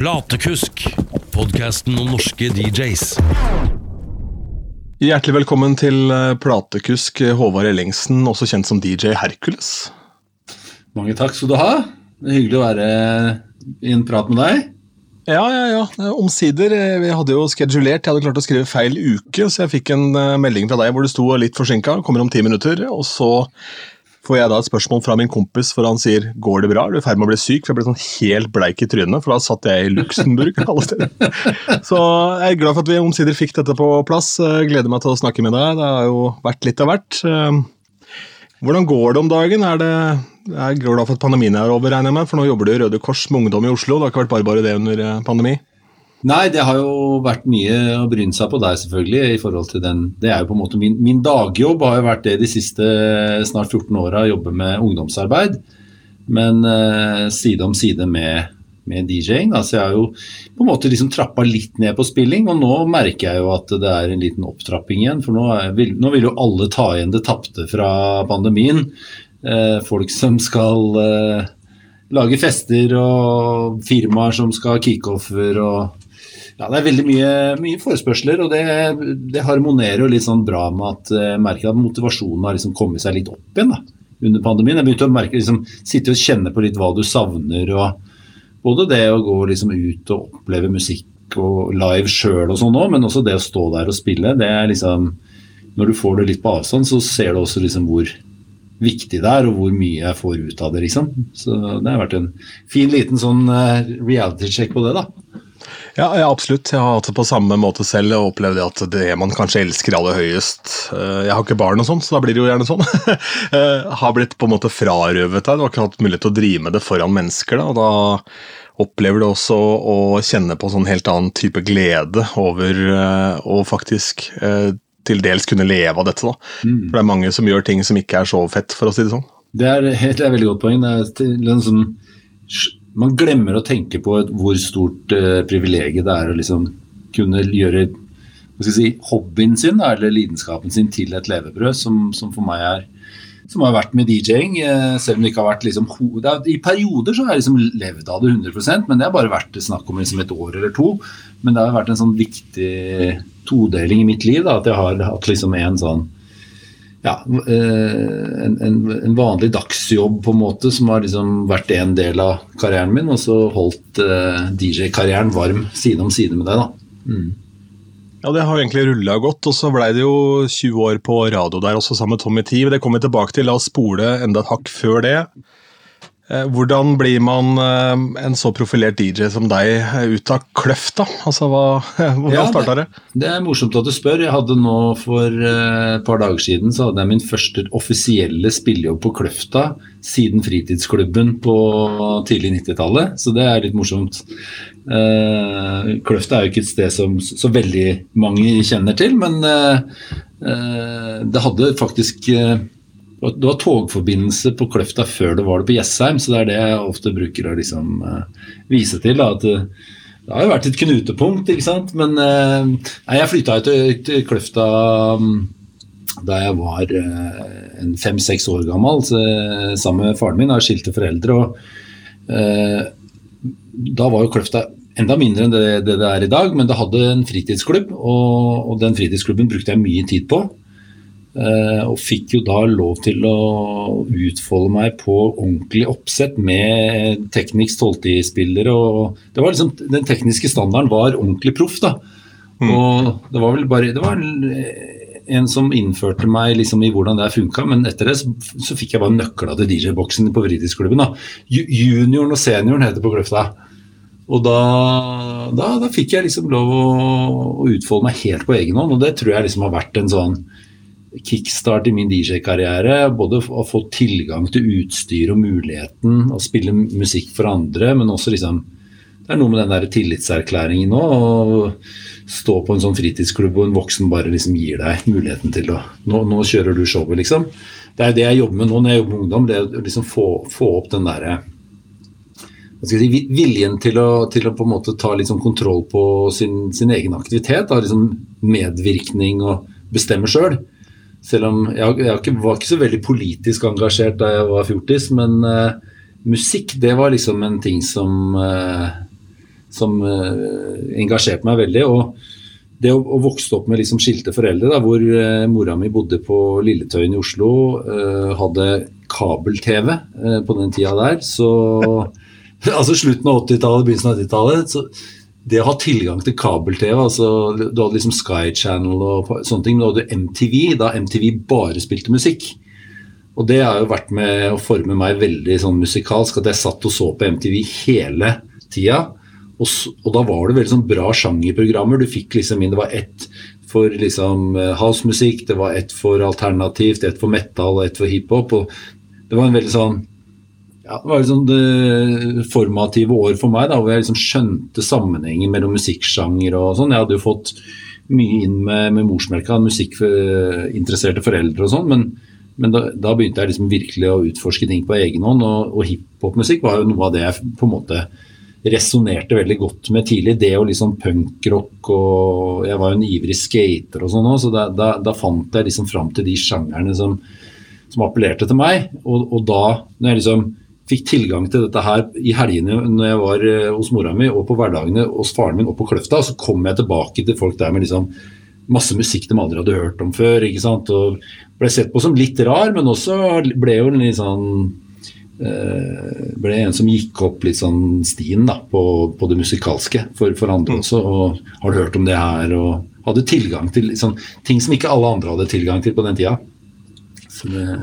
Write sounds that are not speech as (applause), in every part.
Platekusk, podkasten om norske DJs. Hjertelig velkommen til eh, platekusk Håvard Ellingsen, også kjent som DJ Hercules. Mange takk skal du ha. Det er hyggelig å være i en prat med deg. Ja, ja, ja. Eh, Omsider. eh, Vi hadde jo skedulert. Jeg hadde klart å skrive feil uke, så jeg fikk en eh, melding fra deg hvor det sto litt forsinka. Kommer om ti minutter. Og så får jeg da et spørsmål fra min kompis, for han sier 'går det bra'? Er du i ferd med å bli syk? For jeg ble sånn helt bleik i trynet, for da satt jeg i Luxembourg (laughs) alle steder. Så jeg er glad for at vi omsider fikk dette på plass. Gleder meg til å snakke med deg. Det har jo vært litt av hvert. Eh, Hvordan går det om dagen? Er det, jeg er glad for at pandemien er over, regner jeg med, for nå jobber du i Røde Kors med ungdom i Oslo. Det har ikke vært bare bare det under eh, pandemi? Nei, det har jo vært mye å bryne seg på deg, selvfølgelig. i forhold til den. Det er jo på en måte Min, min dagjobb har jo vært det de siste snart 14 åra, jobbe med ungdomsarbeid. Men eh, side om side med, med DJ-ing. Altså jeg har jo på en måte liksom trappa litt ned på spilling, og nå merker jeg jo at det er en liten opptrapping igjen. For nå, er, nå vil jo alle ta igjen det tapte fra pandemien. Eh, folk som skal eh, lage fester og firmaer som skal ha kickoffer og ja, Det er veldig mye, mye forespørsler, og det, det harmonerer jo litt sånn bra med at jeg merker at motivasjonen har liksom kommet seg litt opp igjen da, under pandemien. Jeg begynte å merke, liksom, sitte og kjenne på litt hva du savner. og Både det å gå liksom ut og oppleve musikk og live sjøl og sånn men også det å stå der og spille. det er liksom, Når du får det litt på avstand, så ser du også liksom hvor viktig det er, og hvor mye jeg får ut av det. liksom. Så det har vært en fin liten sånn eh, reality-check på det, da. Ja, ja, absolutt. Jeg har hatt det på samme måte selv og opplevd at det man kanskje elsker aller høyest eh, Jeg har ikke barn og sånn, så da blir det jo gjerne sånn. (laughs) eh, har blitt på en måte frarøvet deg. Du har ikke hatt mulighet til å drive med det foran mennesker. da, og da opplever du også å kjenne på sånn helt annen type glede over eh, å faktisk til dels kunne leve av dette. da. For det er mange som gjør ting som ikke er så fett, for å si det sånn. Det er, (laughs) det er et veldig godt poeng. Det er liksom man glemmer å tenke på hvor stort uh, privilegium det er å liksom kunne gjøre si, hobbyen sin eller lidenskapen sin til et levebrød, som, som for meg er som har vært med DJ-ing, eh, selv om det ikke har vært liksom, er, I perioder så har jeg liksom levd av det 100% men det har bare vært snakk om liksom et år eller to. Men det har vært en sånn viktig todeling i mitt liv, da, at jeg har hatt liksom en sånn ja, eh, en, en, en vanlig dagsjobb på en måte som har liksom vært en del av karrieren min, og så holdt uh, DJ-karrieren varm side om side med det. da. Mm. Ja, Det har egentlig rulla godt, og så blei det jo 20 år på radio der også, sammen med Tommy Tee. Det kommer vi tilbake til. La oss spole enda et hakk før det. Eh, Hvordan blir man eh, en så profilert DJ som deg eh, ut av kløfta? Altså, hva, (laughs) Hvordan Ja, starta det? Det er morsomt at du spør. Jeg hadde nå For et par dager siden så hadde jeg min første offisielle spillejobb på Kløfta siden fritidsklubben på tidlig 90-tallet, så det er litt morsomt. Kløfta er jo ikke et sted som så veldig mange kjenner til, men det hadde faktisk det var togforbindelse på Kløfta før det var det på Jessheim, så det er det jeg ofte bruker å liksom eh, vise til. Da, at det, det har jo vært et knutepunkt, ikke sant. Men eh, nei, jeg flytta jo til, til Kløfta mm, da jeg var eh, en fem-seks år gammel, så, sammen med faren min. Jeg har skilte foreldre. og eh, Da var jo Kløfta enda mindre enn det, det det er i dag, men det hadde en fritidsklubb, og, og den fritidsklubben brukte jeg mye tid på. Eh, og fikk jo da lov til å utfolde meg på ordentlig oppsett med Technics 12-spillere. og det var liksom, Den tekniske standarden var ordentlig proff. da. Og det var vel bare det var en som innførte meg liksom i hvordan det funka, men etter det så, så fikk jeg bare nøkla til DJ-boksen på fritidsklubben. da. Junioren og senioren heter det på Kløfta. Og da, da, da fikk jeg liksom lov å, å utfolde meg helt på egen hånd, og det tror jeg liksom har vært en sånn kickstart i min DJ-karriere. Både å få tilgang til utstyr og muligheten å spille musikk for andre, men også liksom Det er noe med den der tillitserklæringen nå. Å stå på en sånn fritidsklubb hvor en voksen bare liksom gir deg muligheten til å Nå, nå kjører du showet, liksom. Det er det jeg jobber med nå når jeg jobber med ungdom. Det er liksom få, få opp den derre si, viljen til å, til å på en måte ta sånn kontroll på sin, sin egen aktivitet. Da, liksom medvirkning og bestemme sjøl. Selv om jeg, jeg ikke- var ikke så veldig politisk engasjert da jeg var fjortis, men uh, musikk det var liksom en ting som, uh, som uh, engasjerte meg veldig. og det å, å vokse opp med liksom skilte foreldre, da, hvor mora mi bodde på Lilletøyen i Oslo, hadde kabel-TV på den tida der, så (laughs) Altså slutten av 80-tallet, begynnelsen av 80-tallet. Det å ha tilgang til kabel-TV altså Du hadde liksom Sky Channel og sånne ting, men du hadde MTV, da MTV bare spilte musikk. Og det har jo vært med å forme meg veldig sånn musikalsk, at jeg satt og så på MTV hele tida. Og, og da var det veldig sånn bra sjangerprogrammer. Du fikk liksom inn Det var ett for liksom eh, housemusikk, det var ett for alternativt, ett for metal og ett for hiphop. og Det var en veldig sånn ja, det var liksom det formative år for meg, da, hvor jeg liksom skjønte sammenhengen mellom musikksjanger og sånn. Jeg hadde jo fått mye inn med, med morsmelka, musikkinteresserte foreldre og sånn, men, men da, da, begynte jeg liksom virkelig å utforske ting på egen hånd, og, og hiphopmusikk var jo noe av det jeg på en måte resonnerte veldig godt med tidlig. Det og liksom punkrock og Jeg var jo en ivrig skater og sånn òg, så da, da, da, fant jeg liksom fram til de sjangerne som, som appellerte til meg. Og, og, da, når jeg liksom fikk tilgang til dette her i helgene når jeg var eh, hos mora mi, og på hverdagene hos faren min og på Kløfta, så kom jeg tilbake til folk der med liksom masse musikk de aldri hadde hørt om før. ikke sant, og Ble sett på som litt rar, men også ble jo litt sånn Eh, ble en som gikk opp litt sånn stien da, på, på det musikalske for, for, andre mm. også. og Har du hørt om det her? Og hadde tilgang til liksom, ting som ikke alle andre hadde tilgang til på den tida.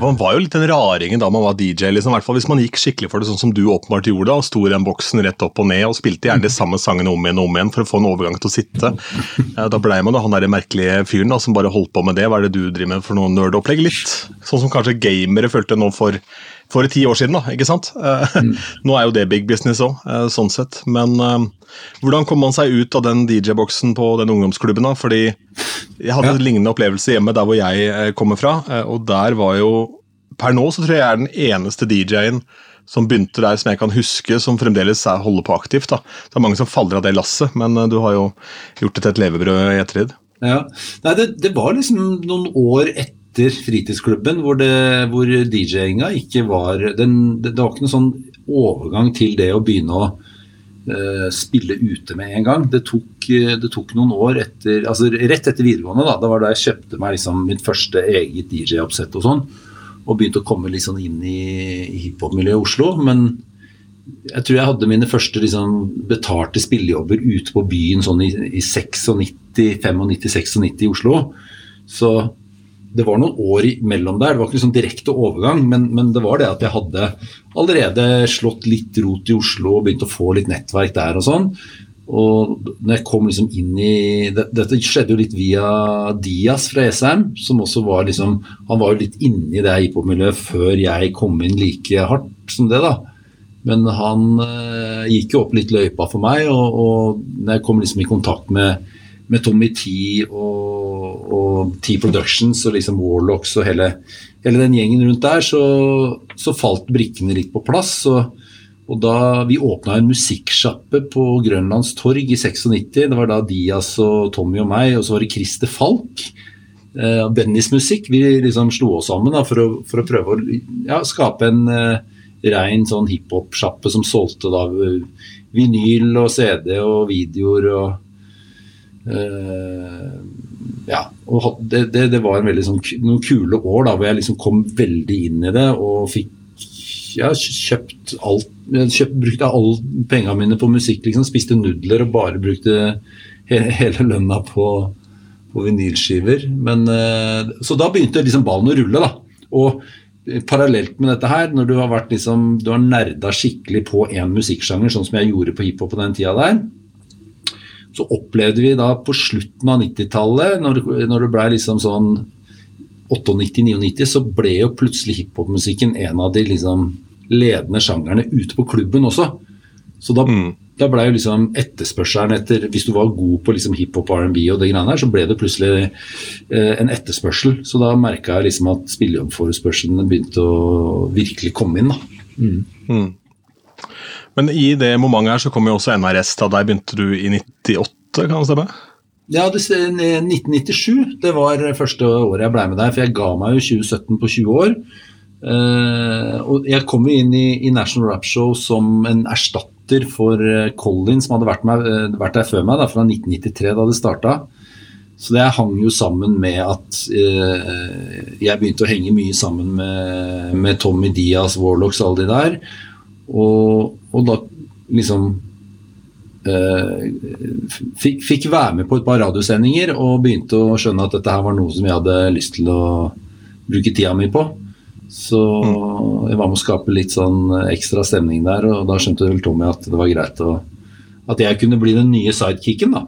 Man var jo litt den raringen da man var DJ, liksom, hvert fall hvis man gikk skikkelig for det, sånn som du åpenbart gjorde. og Sto i den boksen rett opp og ned og spilte gjerne de samme sangene om igjen og om igjen for å få en overgang til å sitte. Da blei man da han der merkelige fyren da, som bare holdt på med det. Hva er det du driver med for noe nerdopplegg? Litt sånn som kanskje gamere følte nå for for ti år siden, da, ikke sant. Mm. (laughs) Nå er jo det big business òg, eh, sånn sett. Men hvordan kom man seg ut av den DJ-boksen på den ungdomsklubben? da? Fordi jeg hadde ja. en lignende opplevelse hjemme der hvor jeg kommer fra, og der var jo Per nå så tror jeg jeg er den eneste DJ-en som begynte der som jeg kan huske, som fremdeles holder på aktivt. da. Det er mange som faller av det lasset, men du har jo gjort det til et levebrød i ettertid. Ja, Nei, det, det, var liksom noen år etter fritidsklubben, hvor, hvor DJ-inga ikke var den, det, det, var ikke noen sånn overgang til det å begynne å spille ute med en gang. Det tok, det tok, noen år etter altså Rett etter videregående, da, det var da jeg kjøpte meg liksom mitt første eget DJ-oppsett og sånn. Og begynte å komme sånn inn i, i hiphop-miljøet i Oslo. Men jeg tror jeg hadde mine første liksom, betalte spillejobber ute på byen sånn i, i 96, 95-96 i Oslo. Så det var noen år imellom der. Det var ikke liksom direkte overgang, men, men, det var det at jeg hadde allerede slått litt rot i Oslo og begynt å få litt nettverk der og sånn. Og når jeg kom liksom inn i Dette skjedde jo litt via Dias fra Esheim, som også var liksom Han var jo litt inne i det hiphop-miljøet før jeg kom inn like hardt som det, da. Men han øh, gikk jo opp litt løypa for meg, og, og når jeg kom liksom i kontakt med med Tommy T og, og T Productions og liksom Warlocks og hele, hele den gjengen rundt der, så, så, falt brikkene litt på plass. Og, og da Vi åpna en musikksjappe på Grønlands torg i 96. Det var da Dias og Tommy og meg, og så var det Christer Falk. Eh, Bennys musikk. Vi liksom slo oss sammen da, for, å, for, å, prøve å ja, skape en eh, rein sånn hiphop-sjappe som solgte da vinyl og CD og videoer. og Uh, ja, og det, det, det, var veldig sånn, noen kule år da, hvor jeg liksom kom veldig inn i det og fikk ja, kjøpt alt kjøpt, Brukte alle pengene mine på musikk. liksom Spiste nudler og bare brukte hele, lønna på, på vinylskiver. Men, uh, så da begynte liksom ballen å rulle. da Og parallelt med dette her, når du har vært liksom, du har nerda skikkelig på én musikksjanger, sånn som jeg gjorde på hiphop på den tida der, så opplevde vi da på slutten av 90-tallet, når, når, det ble liksom sånn 98-99, så ble jo plutselig hiphopmusikken en av de liksom ledende sjangerne ute på klubben også. Så da, mm. da ble jo liksom etterspørselen etter Hvis du var god på liksom hiphop, R&B og det greiene her, så ble det plutselig eh, en etterspørsel. Så da merka jeg liksom at spillejobbforespørslene begynte å virkelig komme inn. da. Mm. Mm. Men i det momentet her så kom jo også NRS. Da der begynte du i 98, kan det stemme? Ja, det, 1997 det var første året jeg ble med der. For jeg ga meg jo 2017 på 20 år. Uh, og jeg kom jo inn i, i, National Rap Show som en erstatter for Colin, som hadde vært, med, eh, vært der før meg, da, fra 1993 da det starta. Så det hang jo sammen med at uh, jeg begynte å henge mye sammen med, med Tommy Diaz, Warlocks og alle de der. Og, og da liksom eh, fikk, fikk, være med på et par radiosendinger og begynte å skjønne at dette her var noe som jeg hadde lyst til å bruke tida mi på. Så jeg var med å skape litt sånn ekstra stemning der, og da skjønte vel Tommy at det var greit å, at jeg kunne bli den nye sidekicken, da.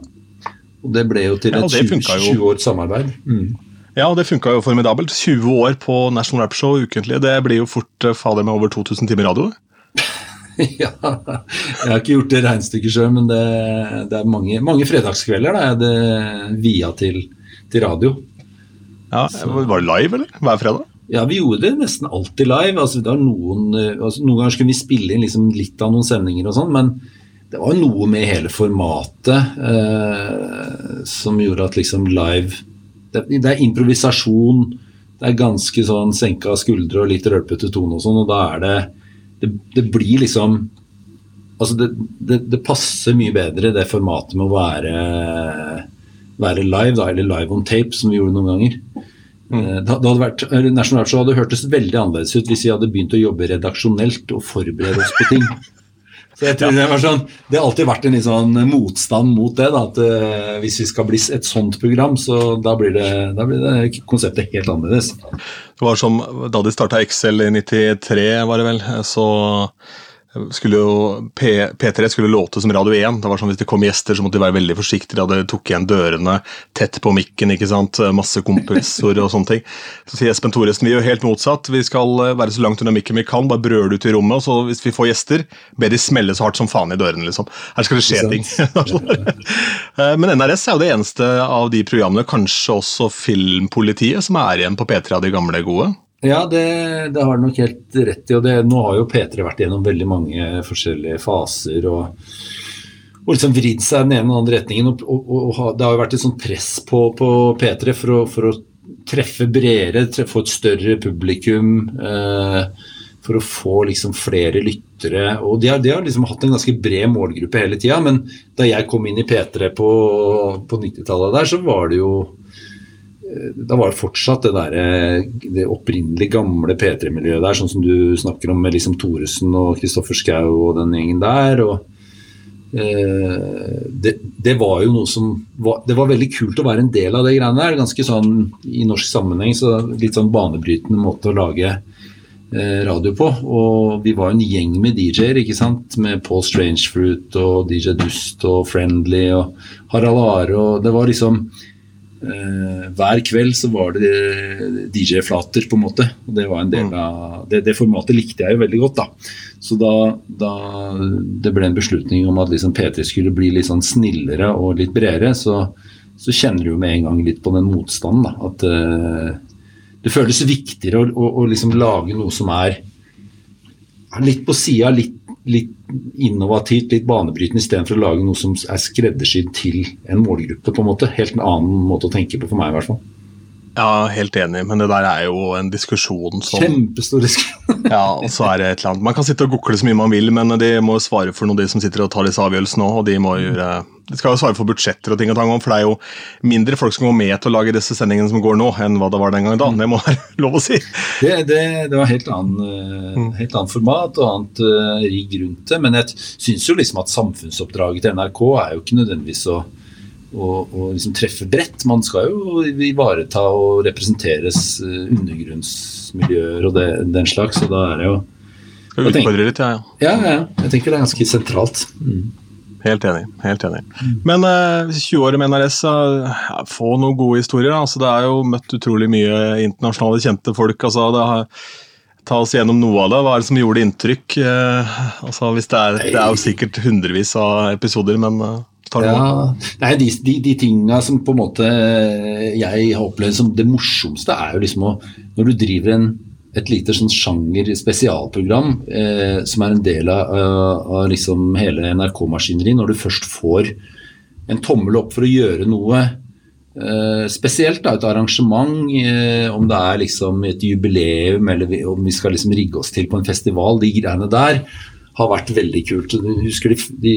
Og det ble jo til et ja, 20, 20 års samarbeid. Mm. Ja, og det funka jo formidabelt. 20 år på National Rap Show ukentlig. Det blir jo fort uh, fader med over 2000 timer radio. (laughs) ja, jeg har ikke gjort det regnestykket sjøl, men det, det, er mange, mange fredagskvelder da, er det via til, til radio. Ja, Var det live, eller? Hver fredag? Ja, vi gjorde det nesten alltid live. Altså, noen, eh, altså, noen, ganger skulle vi spille inn liksom litt av noen sendinger og sånn, men det var noe med hele formatet eh, som gjorde at liksom live det, det, er improvisasjon. Det er ganske sånn senka skuldre og litt rølpete tone og sånn, og da er det Det, det blir liksom Altså, det, det, passer mye bedre, det formatet med å være, være live, da, eller live on tape, som vi gjorde noen ganger. Mm. Eh, det hadde vært, National Art Show hadde hørtes veldig annerledes ut hvis vi hadde begynt å jobbe redaksjonelt og forberede oss på ting. (laughs) Så jeg tror det, var sånn, det har alltid vært en litt sånn motstand mot det. Da, at uh, Hvis vi skal bli et sånt program, så da blir det, da blir det konseptet helt annerledes. Det var som Da de starta Excel i 93, var det vel, så skulle jo P, 3 skulle låte som Radio 1. Det var sånn Hvis det kom gjester, så måtte de være veldig forsiktige. De tok igjen dørene tett på mikken. ikke sant? Masse kompressorer og sånne ting. Så sier Espen Thoresen vi gjør helt motsatt. Vi skal eh, være så langt unna mikken vi kan. Bare brøle ut i rommet. og så Hvis vi får gjester, be de smelle så hardt som faen i dørene. liksom. Her skal det skje ting. (laughs) Eh, men NRS er jo det eneste av de programmene, kanskje også Filmpolitiet, som er igjen på P3 av de gamle gode. Ja, det, det har du nok helt rett i. og det, Nå har jo P3 vært gjennom veldig mange forskjellige faser. og, og liksom vridd seg den ene og den andre retningen. Og, og, og, Det har jo vært et sånt press på, på P3 for å, for å, treffe bredere, treffe, få et større publikum. Eh, for å få liksom flere lyttere. og De har, de har liksom hatt en ganske bred målgruppe hele tida. Men da jeg kom inn i P3 på, på 90-tallet der, så var det jo da var det fortsatt det, der, det opprinnelig gamle P3-miljøet der, sånn som du snakker om med liksom Thoresen og Kristoffer Schou og den gjengen der. og eh, det, det, var jo noe som var, Det var veldig kult å være en del av det greiene der. Ganske sånn i norsk sammenheng så litt sånn banebrytende måte å lage eh, radio på. Og vi var en gjeng med DJ-er, ikke sant. Med Paul Strangefruit og DJ Dust og Friendly og Harald Are og Det var liksom hver kveld så var det DJ-flater, på en måte. og Det var en del mm. av, det, det, formatet likte jeg jo veldig godt. da. Så da, da det ble en beslutning om at liksom P3 skulle bli litt sånn snillere og litt bredere, så, så kjenner du jo med en gang litt på den motstanden. da, At uh, det føles viktigere å, å, å liksom lage noe som er litt på sida, litt litt innovativt, litt banebrytende, istedenfor å lage noe som er skreddersydd til en målgruppe. på en måte. Helt en annen måte å tenke på for meg, i hvert fall. Ja, helt enig, men det der er jo en diskusjon som Kjempestor diskusjon. (laughs) ja, og så er det et eller annet. Man kan sitte og gokle så mye man vil, men de må jo svare for noe, de som sitter og tar disse avgjørelsene òg. Og de må gjøre De skal jo svare for budsjetter og ting og tang for det er jo mindre folk som går med til å lage disse sendingene som går nå, enn hva det var den gangen da. Det må være (laughs) lov å si. Det, det, det var helt annen, eh, mm. helt annet format og annet uh, rigg rundt det, men jeg syns jo liksom at samfunnsoppdraget til NRK er jo ikke nødvendigvis å og, og liksom treffe bredt. Man skal jo ivareta og representeres eh, undergrunnsmiljøer og det, den slags, og da er det jo Utfordre litt, ja, ja. Ja, Jeg tenker det er ganske sentralt. Mm. Helt enig. helt enig. Mm. Men eh, 20 år med NRS, ja, få noen gode historier. Altså, det er jo møtt utrolig mye internasjonale kjente folk. altså det har Ta oss gjennom noe av det. Hva er det som gjorde inntrykk? Eh, altså, hvis det, er, det er jo sikkert hundrevis av episoder, men uh, ja, nei, de, de, de tinga som på en måte jeg har opplevd som det morsomste, er jo liksom å Når du driver en, et lite sånn sjanger spesialprogram eh, som er en del av, av liksom hele NRK-maskineriet, når du først får en tommel opp for å gjøre noe eh, spesielt, da, et arrangement, eh, om det er liksom et jubileum eller vi, om vi skal liksom rigge oss til på en festival, de greiene der har vært veldig kult. Husker de, de,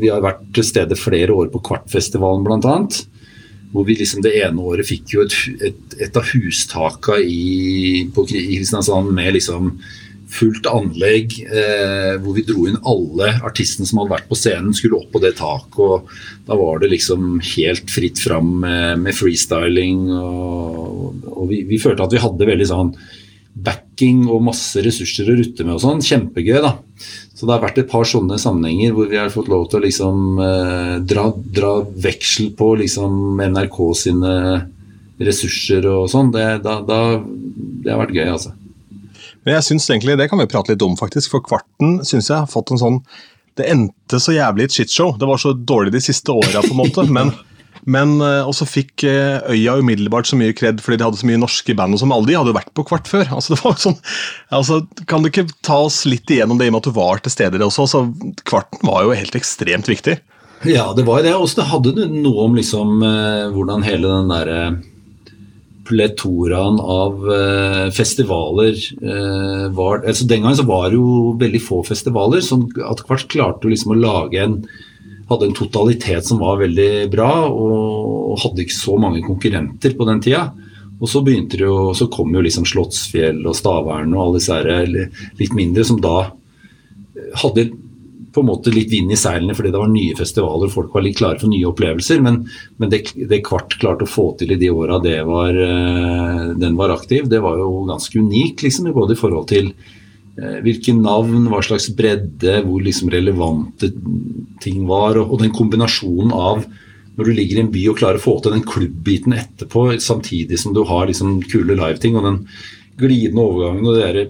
Vi har vært til stede flere år på Kvartfestivalen bl.a. Hvor vi liksom det ene året fikk jo et, et, et av hustaka i, på, i Kristiansand med liksom fullt anlegg. Eh, hvor vi dro inn alle artistene som hadde vært på scenen, skulle opp på det taket. og Da var det liksom helt fritt fram med, med freestyling. Og, og vi, vi, følte at vi hadde veldig sånn backing og masse ressurser å rutte med og sånn. Kjempegøy, da. Så det har vært et par sånne sammenhenger hvor vi har fått lov til å liksom eh, dra, dra, veksel på liksom NRK sine ressurser og sånn. Det, da, da, det har vært gøy, altså. Men jeg synes egentlig, Det kan vi prate litt om, faktisk. For Kvarten syns jeg har fått en sånn Det endte så jævlig et shitshow. Det var så dårlig de siste åra, på en måte. men men uh, også fikk uh, Øya umiddelbart så mye kred fordi de hadde så mye norske band. og som Alle de hadde jo vært på Kvart før. altså det var sånn, altså, Kan du ikke ta oss litt igjennom det i og med at du var til stede der også? altså Kvarten var jo helt ekstremt viktig. Ja, det var jo det. Det hadde noe om liksom uh, hvordan hele den derre pletoraen av eh, festivaler eh, var altså Den gangen så var det jo veldig få festivaler. Sånn at Kvart klarte liksom å lage en hadde en totalitet som var veldig bra, og hadde ikke så mange konkurrenter på den tida. Og så jo, så kom jo liksom Slottsfjell og Stavern og alle disse her, litt mindre, som da hadde på en måte litt vind i seilene fordi det var nye festivaler og folk var litt klare for nye opplevelser. Men, men det, det, Kvart klarte å få til i de åra eh, den var aktiv, det var jo ganske unikt, liksom, både i forhold til Eh, hvilke navn, hva slags bredde, hvor liksom relevante ting var. Og, den kombinasjonen av når du ligger i en by og klarer å få til den klubbbiten etterpå, samtidig som du har liksom kule liveting og den glidende overgangen og de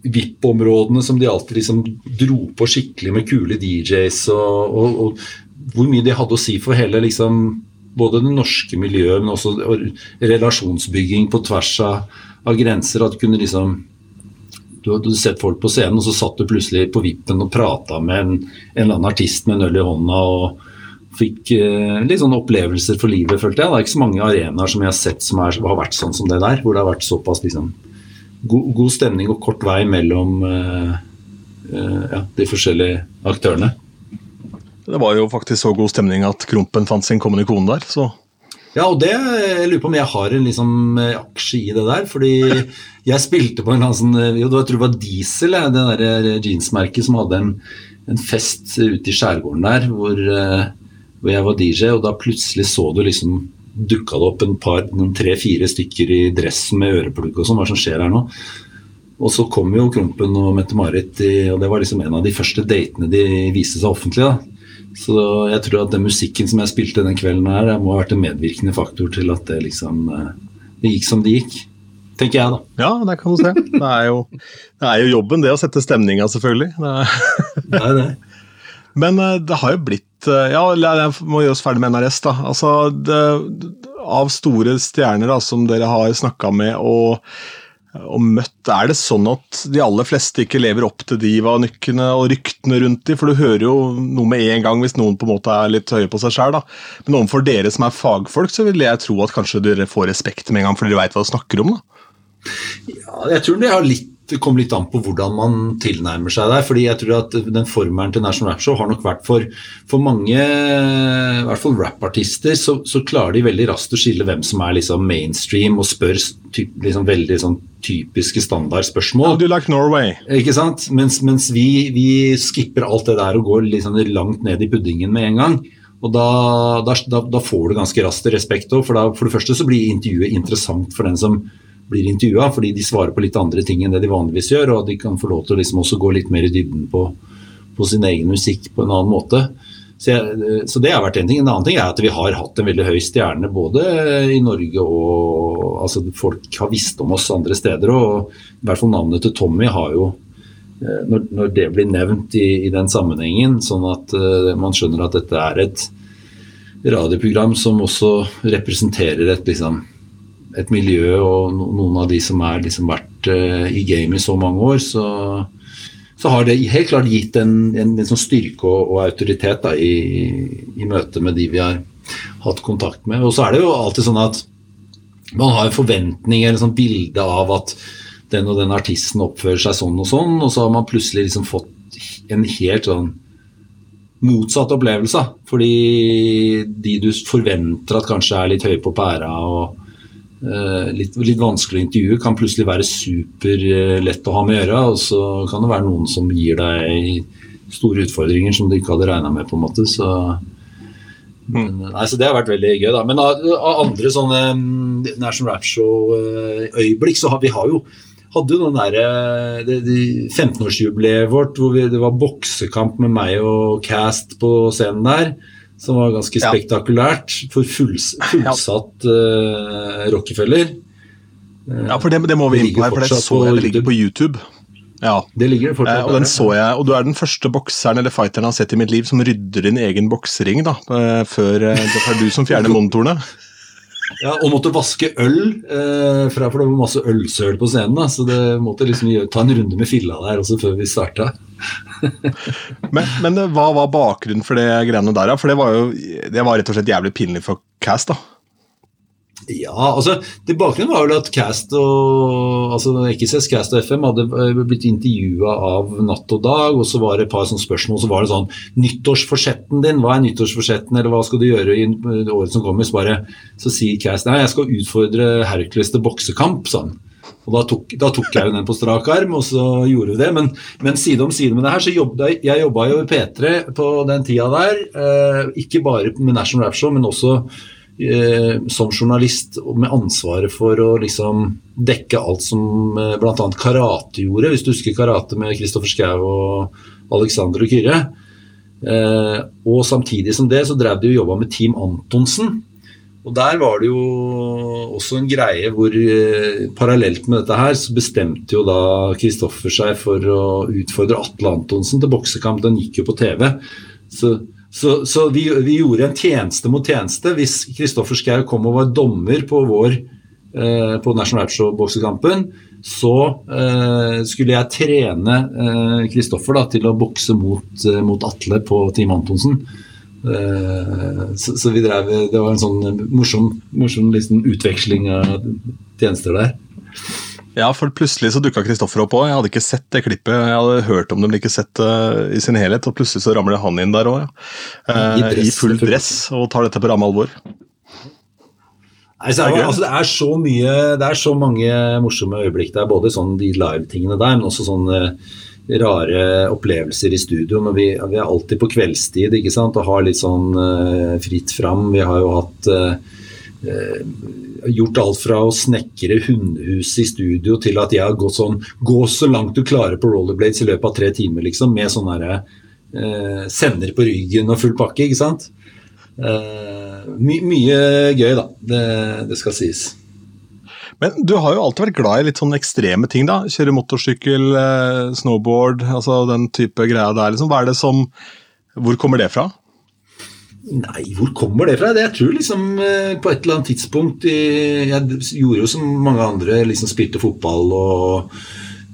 VIP-områdene som de alltid liksom dro på skikkelig med kule DJs, og, og, og hvor mye de hadde å si for hele liksom både det norske miljøet, men også relasjonsbygging på tvers av, av grenser. At du kunne liksom du hadde sett folk på scenen, og så satt du plutselig på vippen og prata med en, en, eller annen artist med en øl i hånda. og Fikk eh, litt sånne opplevelser for livet, følte jeg. Det er ikke så mange arenaer som jeg har sett som er, har vært sånn som det der. Hvor det har vært såpass liksom, god, god, stemning og kort vei mellom eh, eh, ja, de forskjellige aktørene. Det var jo faktisk så god stemning at Krompen fant sin kommende kone der, så ja, og det jeg lurer på om jeg har en liksom, eh, aksje i det der. Fordi jeg spilte på en sånn, eh, jeg tror det var Diesel, det der eh, jeansmerket som hadde en, en fest ute i skjærgården der hvor, hvor, jeg var DJ, og da plutselig så du liksom dukka det opp en par, tre-fire stykker i dress med øreplugg og sånn. Hva som skjer her nå? Og så kom jo Krompen og Mette-Marit, og det var liksom en av de første datene de viste seg offentlig. da. Så jeg tror at den musikken som jeg spilte den kvelden her, må ha vært en medvirkende faktor til at det liksom eh, Det gikk som det gikk. Tenker jeg, da. Ja, det kan du se. Det er jo, det er jo jobben, det å sette stemninga, selvfølgelig. Det er, det er det. Men eh, det har jo blitt eh, Ja, jeg må gjøre oss ferdig med NRS, da. Altså, det, av store stjerner da, som dere har snakka med og og møtt, Er det sånn at de aller fleste ikke lever opp til divanykkene og ryktene rundt dem? For du hører jo noe med en gang hvis noen på en måte er litt høye på seg sjøl. Men overfor dere som er fagfolk, så vil jeg tro at kanskje dere får respekt med en gang, fordi dere veit hva dere snakker om. da. Ja, jeg tror det har litt det kommer litt an på hvordan man tilnærmer seg der. fordi jeg tror at den formelen til National Rap Show har nok vært for, for mange, i hvert fall rappartister, så, så, klarer de veldig raskt å skille hvem som er liksom mainstream og spør typ, liksom veldig sånn typiske standardspørsmål. Do you like Norway? Ikke sant? Mens, mens vi, vi, skipper alt det der og går liksom langt ned i puddingen med en gang. Og da, da, da får du ganske raskt respekt òg, for, for det første så blir intervjuet interessant for den som blir intervjua, fordi de svarer på litt andre ting enn det de vanligvis gjør. Og de kan få lov til å liksom også gå litt mer i dybden på, på sin egen musikk på en annen måte. Så, jeg, så, det har vært en ting. En annen ting er at vi har hatt en veldig høy stjerne både i Norge og altså Folk har visst om oss andre steder. Og i hvert fall navnet til Tommy har jo eh, når, når det blir nevnt i, i, den sammenhengen, sånn at uh, man skjønner at dette er et radioprogram som også representerer et liksom et miljø og noen av de som har liksom vært uh, i game i så mange år, så, så har det helt klart gitt en, en, en sånn styrke og, og autoritet da, i, i, møte med de vi har hatt kontakt med. Og så er det jo alltid sånn at man har en forventning eller sånn bilde av at den og den artisten oppfører seg sånn og sånn, og så har man plutselig liksom fått en helt sånn motsatt opplevelse. Fordi de du forventer at kanskje er litt høye på pæra og litt, litt, vanskelig å intervjue, kan plutselig være superlett å ha med å gjøre. Og så kan det være noen som gir deg store utfordringer som du ikke hadde regna med. på en måte, så men, mm. nei, så Det har vært veldig gøy. da, Men av, av andre sånne um, National Rap Show-øyeblikk, så har vi har jo hadde jo den der, det, de 15-årsjubileet vårt hvor vi, det var boksekamp med meg og Cast på scenen der. Som var ganske spektakulært for fulls, fullsatt uh, Rockefeller. Ja, for det, det må vi inn på her, for det så jeg det ligger på YouTube. Ja. Det ligger fortsatt eh, og den så jeg, og du er den første bokseren eller fighteren jeg har sett i mitt liv som rydder din egen boksering, da, eh, før eh, det er du som fjerner (laughs) monitorene. Ja, og måtte vaske øl, eh, for det var masse ølsøl på scenen. Da, så det måtte liksom ta en runde med filla der også før vi starta. (laughs) men, men, hva var bakgrunnen for det greiene der? For det var jo det var rett og slett jævlig pinlig for Cast, da. Ja, altså det Bakgrunnen var vel at Cast og altså XS, Cast og FM hadde eh, blitt intervjua av Natt og Dag, og så var det et par sånne spørsmål. Så var det sånn Nyttårsforsetten din, hva er nyttårsforsetten, eller hva skal du gjøre i året som kommer? Så, bare, så sier Cast nei, jeg skal utfordre Hercules til boksekamp, sånn. Og da tok, da tok, jeg jo den på strak arm, og så gjorde vi det. Men, men side om side med det her, så jobbet jeg jobba jo i P3 på den tida der. Eh, ikke bare med National Rap Show, men også som journalist med ansvaret for å liksom dekke alt som eh, bl.a. karate gjorde, hvis du husker karate med Kristoffer Schou og Alexander og Kyrre. Eh, og samtidig som det så drev de og jobba med Team Antonsen. Og der var det jo også en greie hvor parallelt med dette her så bestemte jo da Kristoffer seg for å utfordre Atle Antonsen til boksekamp. Den gikk jo på TV. Så så, så vi, vi, gjorde en tjeneste mot tjeneste. Hvis Kristoffer Schou kom og var dommer på vår eh, på Show-boksekampen, så eh, skulle jeg trene Kristoffer eh, til å bokse mot, eh, mot, Atle på Team Antonsen. Eh, så, så, vi drev, Det var en sånn morsom, morsom liksom utveksling av tjenester der. Ja, for plutselig så dukka Kristoffer opp òg. Jeg hadde ikke sett det klippet. Jeg hadde hørt om det, men ikke sett det uh, i sin helhet. Og plutselig så ramler han inn der òg, ja. Uh, I, dress, I, full dress og tar dette på ramme alvor. Nei, så er det, altså, det, er så mye, det er så mange morsomme øyeblikk der. Både sånn de live-tingene der, men også sånne rare opplevelser i studio. Når vi, vi, er alltid på kveldstid ikke sant? og har litt sånn uh, fritt fram. Vi har jo hatt gjort alt fra å snekre hundehus i studio til at jeg har gått sånn Gå så langt du klarer på rollerblades i løpet av tre timer, liksom. Med sånn herre eh, Sender på ryggen og full pakke, ikke sant. Eh, my, mye gøy, da. Det, det, skal sies. Men du har jo alltid vært glad i litt sånn ekstreme ting, da. Kjøre motorsykkel, eh, snowboard, altså den type greia der. Liksom. Hva er det som Hvor kommer det fra? Nei, hvor kommer det fra? Jeg tror liksom eh, på et eller annet tidspunkt Jeg gjorde jo som mange andre, liksom spilte fotball og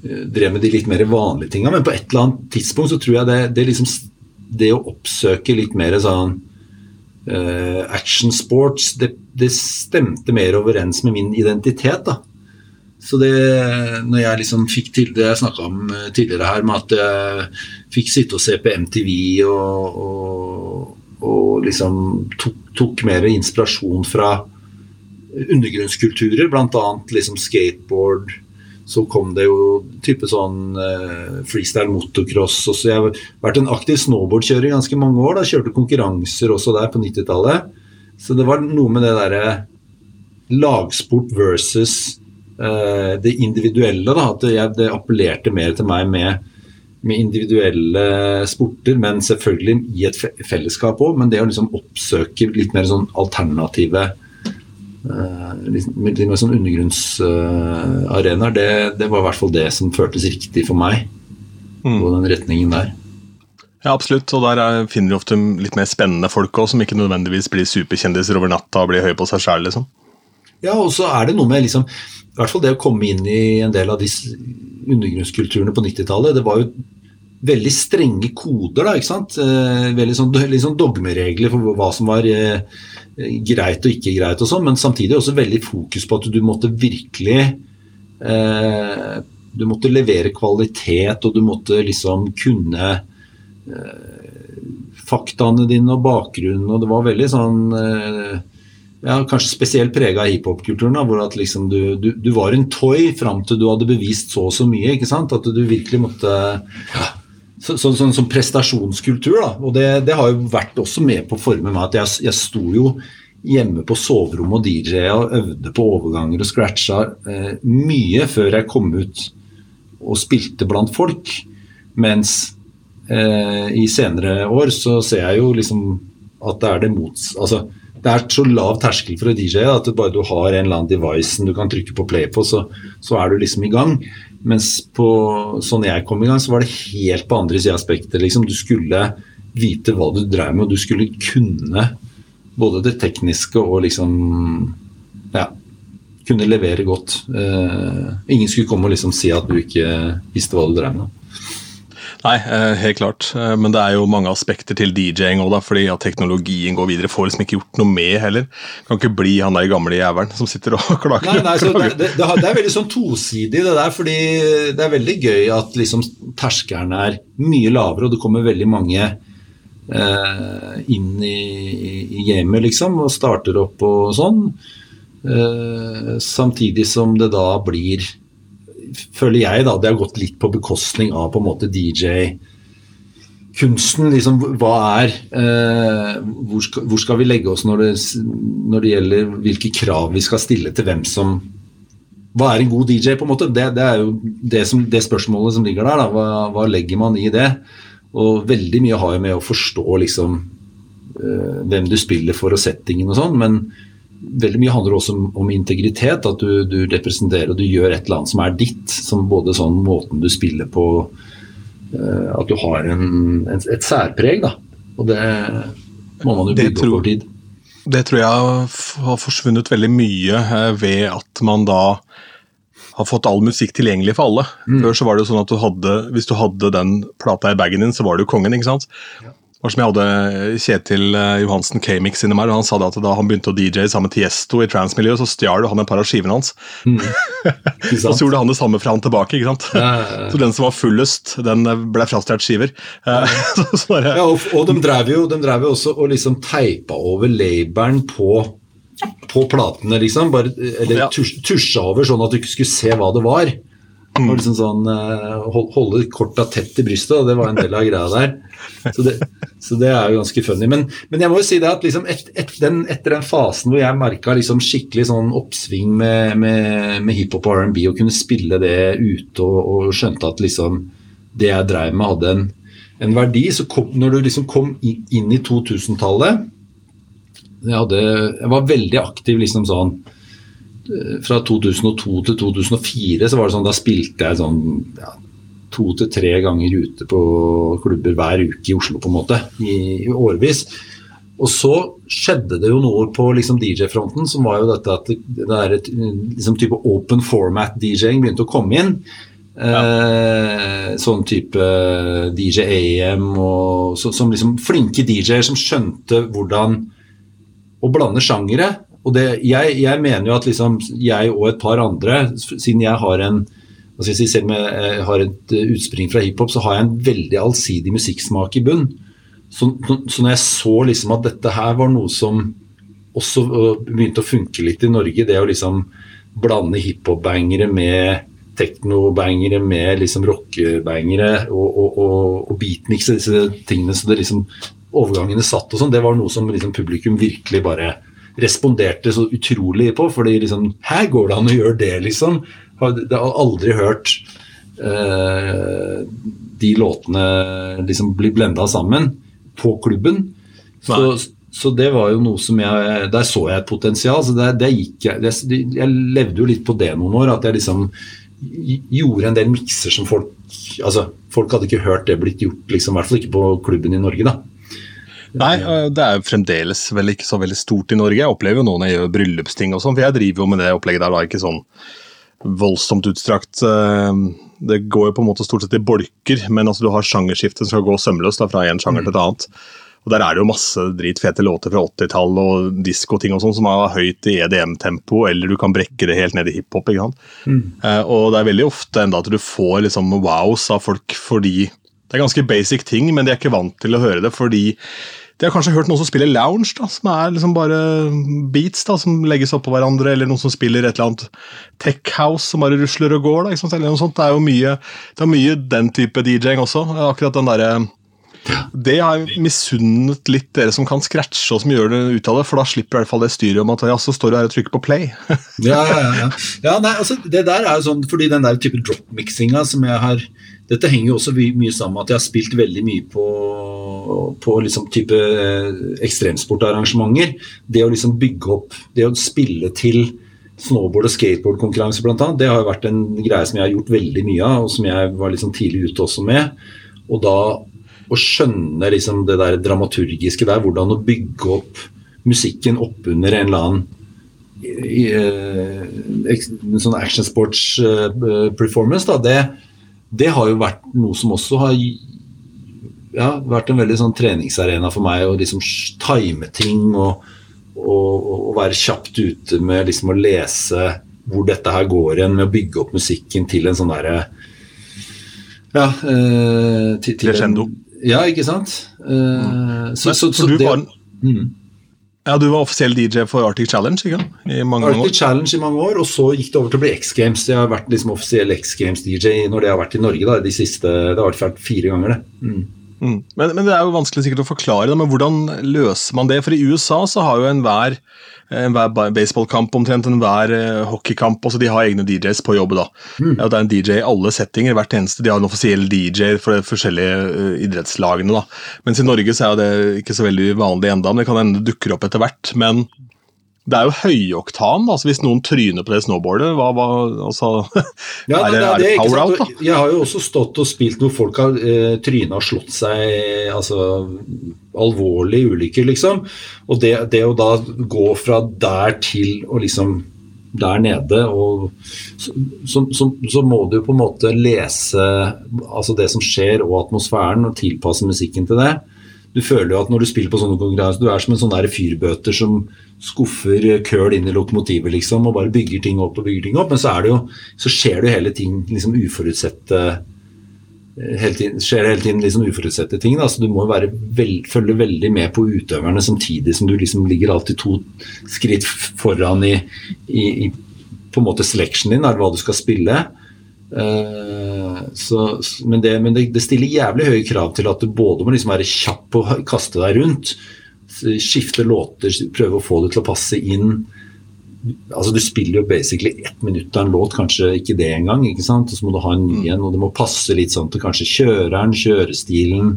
eh, drev med de litt mer vanlige tinga, men på et eller annet tidspunkt så tror jeg det, det, liksom, det å oppsøke litt mer sånn uh, action sports, det, det, stemte mer overens med min identitet, da. Så det, når jeg liksom fikk til det jeg snakka om tidligere her, med at jeg fikk sitte og se på MTV og, og og liksom tok, tok mer inspirasjon fra undergrunnskulturer, bl.a. liksom skateboard. Så kom det jo type sånn uh, freestyle motocross. Og så jeg har vært en aktiv snowboardkjører i ganske mange år. da Kjørte konkurranser også der på 90-tallet. Så det var noe med det derre lagsport versus uh, det individuelle. da, At det, det appellerte mer til meg med med individuelle sporter, men selvfølgelig i et fellesskap òg. Men det å liksom oppsøke litt mer sånn alternative uh, litt, mer sånn undergrunnsarenaer, det, det, var i hvert fall det som føltes riktig for meg. Mm. På den retningen der. Ja, absolutt. Og der er, finner du ofte litt mer spennende folk òg, som ikke nødvendigvis blir superkjendiser over natta og blir høye på seg sjæl, liksom. Ja, og så er det noe med liksom, i hvert fall det å komme inn i en del av disse undergrunnskulturene på 90-tallet. Det var jo veldig strenge koder, da, ikke sant. Eh, veldig sånn, (laughs) veldig sånn dogmeregler for hva som var eh, greit og ikke greit og sånn, men samtidig også veldig fokus på at du måtte virkelig eh, du måtte levere kvalitet, og du måtte liksom kunne eh, faktaene dine og bakgrunnen, og det var veldig sånn eh, ja, Kanskje spesielt prega av hiphop-kulturen, hvor at liksom du, du, du, var en toy fram til du hadde bevist så og så mye. ikke sant? At du virkelig måtte ja, Sånn så, så, så, prestasjonskultur. da, og det, det, har jo vært også med på å forme meg. at jeg, jeg sto jo hjemme på soverommet og DJ-a og øvde på overganger og scratcha eh, mye før jeg kom ut og spilte blant folk. Mens eh, i senere år så ser jeg jo liksom at det er det mots... Altså, det er så lav terskel for å DJ at bare du har en eller annen device du kan trykke på play på, så, så, er du liksom i gang. Mens på sånn jeg kom i gang, så var det helt på andre sida av spekteret. Liksom. Du skulle vite hva du drev med, og du skulle kunne både det tekniske og liksom ja, kunne levere godt. Uh, ingen skulle komme og liksom si at du ikke visste hva du drev med. Nei, eh, helt klart. Eh, men det er jo mange aspekter til DJ-ing òg, fordi at teknologien går videre. Får liksom ikke gjort noe med heller. Kan ikke bli han der gamle jævelen som sitter og (laughs) klager. Nei, nei, det, det, det, er veldig sånn tosidig det der, fordi det er veldig gøy at liksom terskelen er mye lavere, og det kommer veldig mange eh, inn i, i gamet, liksom, og starter opp og sånn. Eh, samtidig som det da blir Føler jeg da det har gått litt på bekostning av på en måte DJ kunsten, liksom, hva er eh, hvor, skal, hvor, skal, vi legge oss når det, når det, gjelder hvilke krav vi skal stille til hvem som Hva er en god DJ, på en måte? Det, det er jo det, som, det, spørsmålet som ligger der. Hva, hva legger man i det? Og veldig mye har jo med å forstå liksom eh, hvem du spiller for og settingen og sånn, men veldig mye handler også om, om integritet. At du, du, representerer og du gjør et eller annet som er ditt. Som både sånn måten du spiller på uh, At du har en, en, et særpreg, da. Og det må man jo bygge opp over tid. Det tror jeg har forsvunnet veldig mye eh, ved at man da har fått all musikk tilgjengelig for alle. Mm. Før så var det jo sånn at du hadde, Hvis du hadde den plata i bagen din, så var du kongen. ikke sant? Ja. Var som jeg hadde Kjetil eh, Johansen K-Mix inni meg, og han sa det at da han begynte å DJ sammen med Tiesto i transmiljøet, så stjal han en par av skivene hans. Mm. (laughs) og så gjorde han det samme fra han tilbake. ikke sant? Ja, ja, (laughs) så den som var fullest, den ble frastjålet skiver. (laughs) ja, og, og de drev jo, de drev jo også og liksom teipa over labelen på på platene, liksom. Bare, eller ja. tusja over, sånn at du ikke skulle se hva det var. Mm. Og liksom sånn, hold, Holde korta tett i brystet, og det var en del av greia der. Så det, så det er jo ganske funny. Men, men, jeg må jo si det at liksom et, et, den, etter den fasen hvor jeg merka liksom skikkelig sånn oppsving med, med, med hiphop og R&B, og kunne spille det ute og, og, skjønte at liksom det jeg dreiv med, hadde en, en verdi, så kom, når du liksom kom inn i 2000-tallet jeg, jeg, var veldig aktiv liksom sånn eh, Fra 2002 til 2004 så var det sånn, da spilte jeg sånn ja, to til tre ganger ute på klubber hver uke i Oslo, på en måte, i, i årevis. Og så skjedde det jo noe på liksom DJ-fronten, som var jo dette at det, det er et liksom type open format DJ-ing begynte å komme inn. Ja. Eh, sånn type DJ AM og så, som liksom flinke DJ-er som skjønte hvordan å blande sjangere. Og det, jeg, jeg, mener jo at liksom jeg og et par andre, siden jeg har en si, selv om jeg har et eh, utspring fra hiphop, så har jeg en veldig allsidig musikksmak i bunn. Så, så, når jeg så liksom at dette her var noe som også øh, begynte å funke litt i Norge, det å liksom blande hiphop-bangere med techno-bangere med liksom rockebangere og, og, og, og beatmix disse tingene så det liksom overgangene satt og sånn, det var noe som liksom publikum virkelig bare responderte så utrolig på. fordi liksom Her går det an å gjøre det, liksom. Jeg har aldri hørt eh, de låtene liksom bli blenda sammen på klubben. Så, så, det var jo noe som jeg Der så jeg et potensial. så det, det gikk jeg, det, jeg levde jo litt på det noen år. At jeg liksom gjorde en del mikser som folk altså Folk hadde ikke hørt det blitt gjort, liksom, i hvert fall ikke på klubben i Norge. da Nei, det er fremdeles vel ikke så veldig stort i Norge. Jeg opplever jo noe når jeg gjør bryllupsting og sånn, for jeg driver jo med det opplegget der da, ikke sånn voldsomt utstrakt. Det går jo på en måte stort sett i bolker, men altså du har sjangerskiftet som skal gå sømløst fra en sjanger til et annet. Og Der er det jo masse dritfete låter fra 80-tallet og diskoting og sånn som er høyt i EDM-tempo, eller du kan brekke det helt ned i hiphop. ikke sant? Mm. Uh, og det er veldig ofte enda at du får liksom wows av folk fordi Det er ganske basic ting, men de er ikke vant til å høre det fordi de har kanskje hørt noen som spiller lounge, da, som er liksom bare beats da, som legges oppå hverandre, eller noen som spiller et eller annet tech house som bare rusler og går. Da, eller noe sånt. Det er jo mye, er mye den type DJ-ing også. Akkurat den der, det har jeg misunnet litt dere som kan scratche og som gjør det ut av det, for da slipper i hvert fall det styret om at ja, så står du her og trykker på play. (laughs) ja, ja, ja. ja nei, altså, det der er jo sånn, fordi den der type drop-mixinga som jeg har Dette henger jo også mye sammen med at jeg har spilt veldig mye på, på liksom type eh, ekstremsportarrangementer. Det å liksom bygge opp, det å spille til snowboard- og skateboardkonkurranse bl.a., det har jo vært en greie som jeg har gjort veldig mye av, og som jeg var liksom tidlig ute også med. Og da å skjønne liksom det der dramaturgiske der, hvordan å bygge opp musikken oppunder en eller annen uh, sånn action sports uh, performance, da, det, det, har jo vært noe som også har ja, vært en veldig sånn treningsarena for meg. Å liksom time ting og, og, og, være kjapt ute med liksom å lese hvor dette her går igjen, med å bygge opp musikken til en sånn derre ja, eh, til, til en, ja, ikke sant. Uh, så, så, så, du, det, var, mm. Ja, du var offisiell DJ for Arctic Challenge ikke? i mange Arctic år? Challenge i mange år, og så gikk det over til å bli X Games. Jeg har vært liksom offisiell X Games-DJ når det har vært i Norge. Da, de siste, Det har vært fire ganger, det. Mm. Mm. Men, men, det er jo vanskelig sikkert å forklare men hvordan løser man det? For i USA så har jo enhver enhver baseballkamp, omtrent enhver uh, hockeykamp. altså de har egne DJs på jobb. da. Mm. Ja, det er en DJ i alle settinger. hvert eneste, De har en offisiell DJ for de forskjellige uh, idrettslagene. da. Mens i Norge så er det ikke så veldig vanlig enda, men det kan hende det dukker opp etter hvert. Men det er jo høyoktan. altså Hvis noen tryner på det snowboardet, hva, hva altså, ja, er, det, er det power out? da? Jeg har jo også stått og spilt hvor folk har eh, tryna og slått seg altså alvorlige ulykker, liksom. Og det, det, å da gå fra der til og liksom der nede, og så, så, så, så, må du på en måte lese altså det som skjer og atmosfæren, og tilpasse musikken til det. Du føler jo at når du spiller på sånne konkurranser, du er som en sånn fyrbøter som skuffer køl inn i lokomotivet, liksom, og bare bygger ting opp og bygger ting opp. Men så, er det jo, så skjer det jo hele ting liksom uforutsette eh, hele tiden, skjer det hele tiden liksom uforutsette ting. Da. Så du må være veld, følge veldig med på utøverne samtidig som du liksom ligger alltid to skritt foran i, i, i på en måte selection din, er hva du skal spille. Uh, så, men, det, men det, stiller jævlig høye krav til at du både må liksom være kjapp og kaste deg rundt, skifte låter, prøve å få det til å passe inn. Altså Du spiller jo basically ett minutt av en låt, kanskje ikke det engang. ikke sant? Og så må du ha en ny mm. en, og det må passe litt sånn til kanskje kjøreren, kjørestilen.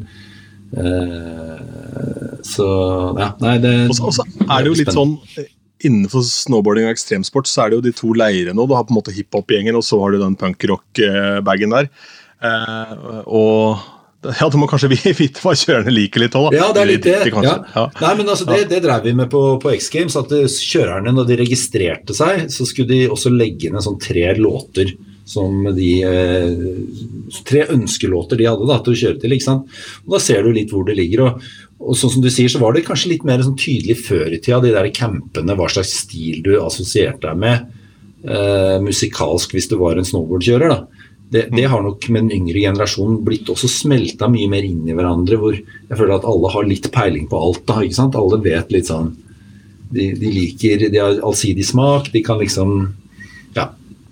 Uh, så ja, nei, det Og så er det jo litt sånn Innenfor snowboarding og ekstremsport så er det jo de to leirene. Du har på en måte hiphop-gjengen, og så har du den punkrock-bagen der. Eh, og ja, Du må kanskje (laughs) vite hva kjørerne liker litt òg, da. Ja, det er litt det. Ja. Ja. Nei, men altså, Det, det drev vi med på, på X Games. at Kjørerne, når de registrerte seg, så skulle de også legge ned sånn tre låter som de eh, Tre ønskelåter de hadde da, til å kjøre til. ikke sant? Og Da ser du litt hvor det ligger. og, og sånn som du sier, så var det kanskje litt mer sånn tydelig før i tida, de der campene, hva slags stil du assosierte deg med eh, musikalsk hvis du var en snowboardkjører. da. Det, det, har nok med den yngre generasjonen blitt også smelta mye mer inn i hverandre. Hvor jeg føler at alle har litt peiling på alt. da, ikke sant? Alle vet litt sånn De, de liker De har allsidig smak. De kan liksom Ja.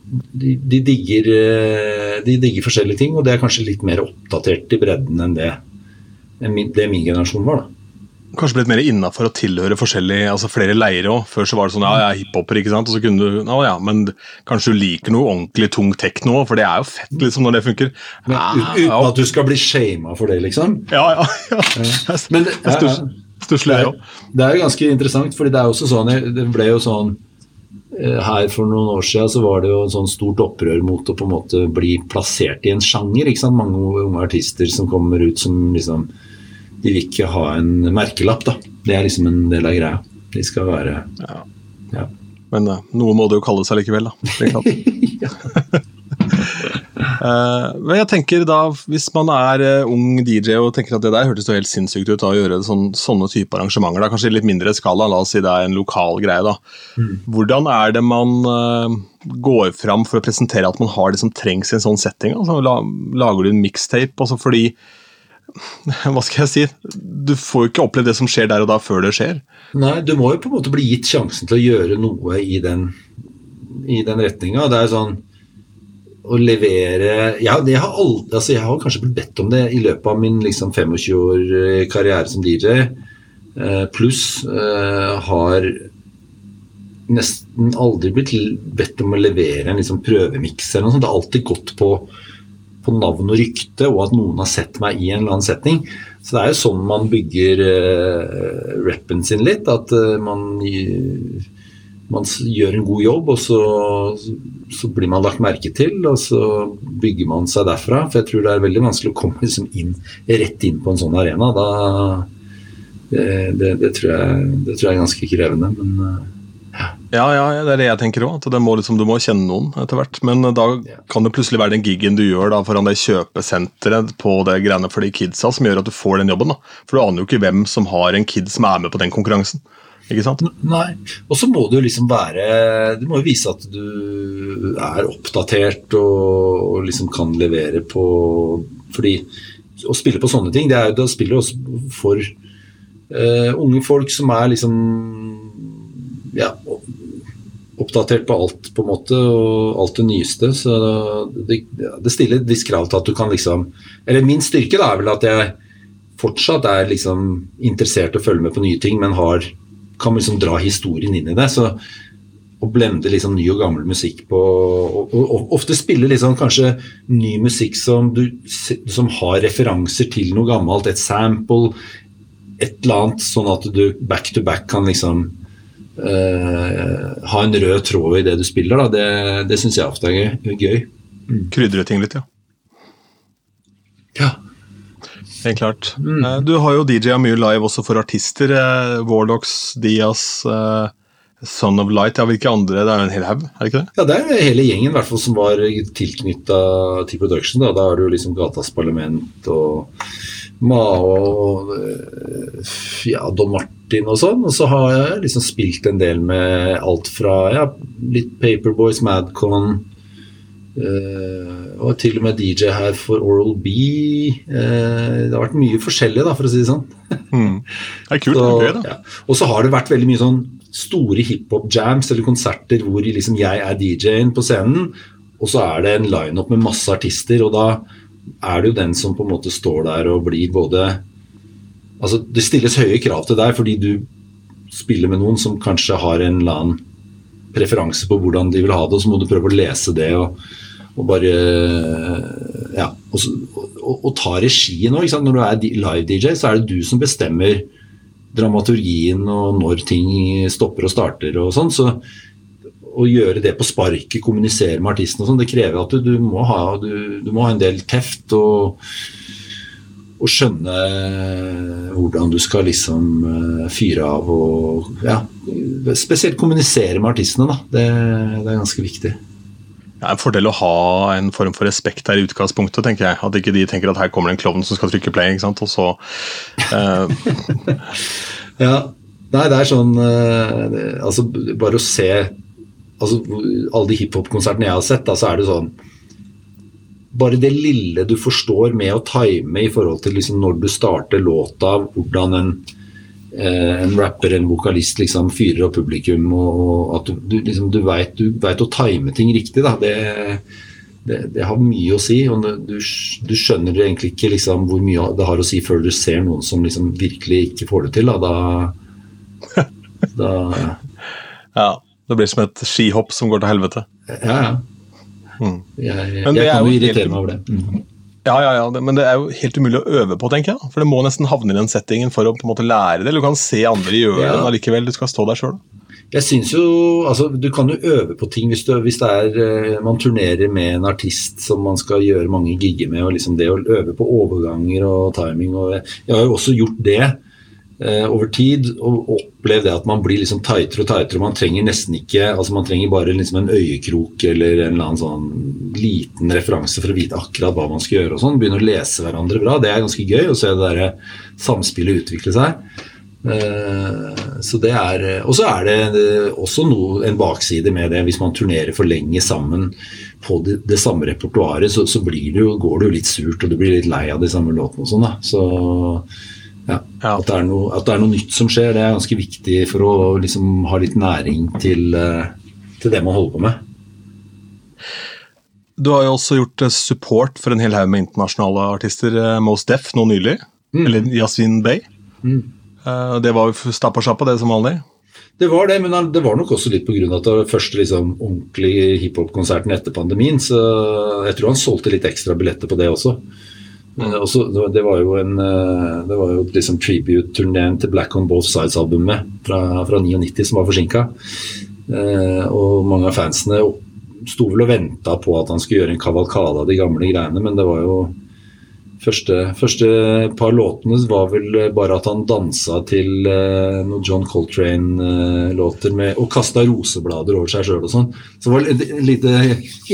De, de, digger, eh, de digger forskjellige ting, og det er kanskje litt mer oppdatert i bredden enn det, det min generasjon var. da kanskje blitt mer innafor å tilhøre forskjellige, altså flere leirer òg. Før så var det sånn ja, jeg er hiphoper, ikke sant. Og så kunne du ja, ja, men kanskje du liker noe ordentlig tung tekno, for det er jo fett liksom når det funker. Men, uten at du skal bli shama for det, liksom? Ja, ja. ja. Men det, ja, Stusslig, det, det er jo ganske interessant, fordi det er også sånn Det ble jo sånn eh, her for noen år siden så var det jo en sånn stort opprør mot å på en måte bli plassert i en sjanger. ikke sant? Mange unge artister som kommer ut som liksom de vil ikke ha en merkelapp, da. Det er liksom en del av greia. De skal være ja. ja. Men uh, noe må det jo kalle seg likevel, da. Uh, (laughs) (laughs) men jeg tenker da, Hvis man er uh, ung DJ og tenker at det der hørtes jo helt sinnssykt ut, da, å gjøre sånn, sånne type arrangementer, da, kanskje i litt mindre skala, la oss si det er en lokal greie, da. Mm. Hvordan er det man uh, går fram for å presentere at man har det som trengs i en sånn setting? Altså, la, lager du en mixtape? Altså fordi (laughs) Hva skal jeg si? Du får jo ikke oppleve det som skjer der og da, før det skjer. Nei, du må jo på en måte bli gitt sjansen til å gjøre noe i den, i den retninga. Det er sånn å levere jeg, har aldri, altså jeg har kanskje blitt bedt om det i løpet av min liksom 25 år eh, karriere som DJ. Eh, pluss eh, har nesten aldri blitt bedt om å levere en liksom prøvemiks eller noe sånt. Det har alltid gått på, på, navn og rykte, og at noen har sett meg i en eller annen setning. Så det er jo sånn man bygger uh, rappen sin litt. At uh, man uh, man gjør en god jobb, og så, så, blir man lagt merke til. Og så bygger man seg derfra. For jeg tror det er veldig vanskelig å komme liksom inn, rett inn på en sånn arena. Da, det, det, det, tror jeg, det, tror jeg, er ganske krevende. Men ja. Ja, ja det er det jeg tenker òg. Liksom, du må kjenne noen etter hvert. Men da kan det plutselig være den gigen du gjør da, foran det kjøpesenteret på det greiene for de kidsa, som gjør at du får den jobben. Da. For du aner jo ikke hvem som har en kid som er med på den konkurransen. Ikke sant? Nei. Og så må du liksom være Du må jo vise at du er oppdatert og, og liksom kan levere på Fordi å spille på sånne ting, det er jo å spille også for uh, unge folk som er liksom ja, oppdatert på alt, på en måte, og alt det nyeste. Så det, det stiller et visst krav til at du kan liksom Eller min styrke da er vel at jeg fortsatt er liksom interessert i å følge med på nye ting, men har kan liksom dra historien inn i det. så å blende liksom ny og gammel musikk på og, og, og Ofte spille liksom kanskje ny musikk som, du, som har referanser til noe gammelt, et sample, et eller annet, sånn at du back to back kan liksom uh, ha en rød tråd i det du spiller. Da. Det, det syns jeg ofte er gøy. Mm. Krydre ting litt, ja. Ja. Helt klart. Mm. Eh, du har jo DJ-a mye live også for artister. Eh, Warlocks, Diaz, uh, Son of Light. Ja, hvilke andre? Det er jo en hel haug, er det ikke det? Ja, det er hele gjengen hvert fall, som var tilknytta til production. Da, da har du liksom Gatas Parlament og Mao og ja, Don Martin og sånn. Og så har jeg liksom spilt en del med alt fra ja, litt Paperboys, Madcon Uh, og til og med DJ her for Oral B. Uh, det har vært mye forskjellig, da, for å si det sånn. mm. Det er kult. Så, det er gøy, da. Ja. Og så har det vært veldig mye sånn store hiphop-jams eller konserter hvor liksom jeg er DJ-en på scenen, og så er det en lineup med masse artister, og da er det jo den som på en måte står der og blir både Altså, det stilles høye krav til deg fordi du spiller med noen som kanskje har en eller annen preferanse på hvordan de vil ha det, og så må du prøve å lese det. og og bare ja, og, og, og ta regien òg. Når du er live-DJ, så er det du som bestemmer dramaturgien og når ting stopper og starter og sånn. Så å gjøre det på sparket, kommunisere med artisten og sånn, det krever at du, du, må ha, du, du, må ha, en del teft og, og skjønne hvordan du skal liksom eh, fyre av og ja, spesielt kommunisere med artistene. da, det, det er ganske viktig det er en fordel å ha en form for respekt her i utgangspunktet, tenker jeg. At ikke de tenker at her kommer det en klovn som skal trykke play, ikke sant? og så uh... (laughs) Ja. Nei, det er sånn uh, Altså, bare å se altså, Alle de hiphop-konsertene jeg har sett, da, så er det sånn Bare det lille du forstår med å time i forhold til liksom, når du starter låta, hvordan en Eh, en rapper eller en vokalist liksom fyrer opp publikum, og at du, du, liksom, du veit å time ting riktig. Da. Det, det, det, har mye å si. og Du, du skjønner egentlig ikke liksom, hvor mye det har å si før du ser noen som liksom virkelig ikke får det til. Da, da, (laughs) da ja. Det blir som et skihopp som går til helvete. Ja, ja. Mm. Jeg, jeg, jeg kan jo irritere meg over det. Mm. Ja, ja, ja, men det er jo helt umulig å øve på, tenker jeg. For det må nesten havne i den settingen for å på en måte lære det. Eller du kan se andre gjøre ja. det, men allikevel du skal stå der sjøl. Jeg synes jo, altså Du kan jo øve på ting hvis, du, hvis det er, eh, man turnerer med en artist som man skal gjøre mange gigger med. og liksom Det å øve på overganger og timing. og Jeg har jo også gjort det over tid. Og opplev det at man blir liksom tightere og tightere. Man trenger nesten ikke altså Man trenger bare liksom en øyekrok eller en eller annen sånn liten referanse for å vite akkurat hva man skal gjøre. og sånn. Begynne å lese hverandre bra. Det er ganske gøy å se det der samspillet utvikle seg. Eh, så det er, Og så er det også noe, en bakside med det. Hvis man turnerer for lenge sammen på det, det samme repertoaret, så, så det jo, går det jo litt surt, og du blir litt lei av de samme låtene og sånn. da, så ja, at, det noe, at, det er noe, nytt som skjer, det er ganske viktig for å liksom ha litt næring til, eh, til det man holder på med. Du har jo også gjort eh, support for en hel haug med internasjonale artister, Most Deaf, nå nylig. Mm. Eller Yasin Bey. Mm. Eh, det var jo stappa sjappa, det som vanlig? Det var det, men det var nok også litt pga. at det var første liksom, ordentlige hiphop-konserten etter pandemien. Så jeg tror han solgte litt ekstra billetter på det også. Mm. også det var jo en eh, Det var jo liksom tribute-turneen til Black On Both Sides-albumet fra, fra 99 som var forsinka. Og mange av fansene sto vel og venta på at han skulle gjøre en kavalkade av de gamle greiene, men det var jo Første, første, par låtene var vel bare at han dansa til uh, noen John Coltrane-låter og kasta roseblader over seg sjøl og sånn. Så det var et lite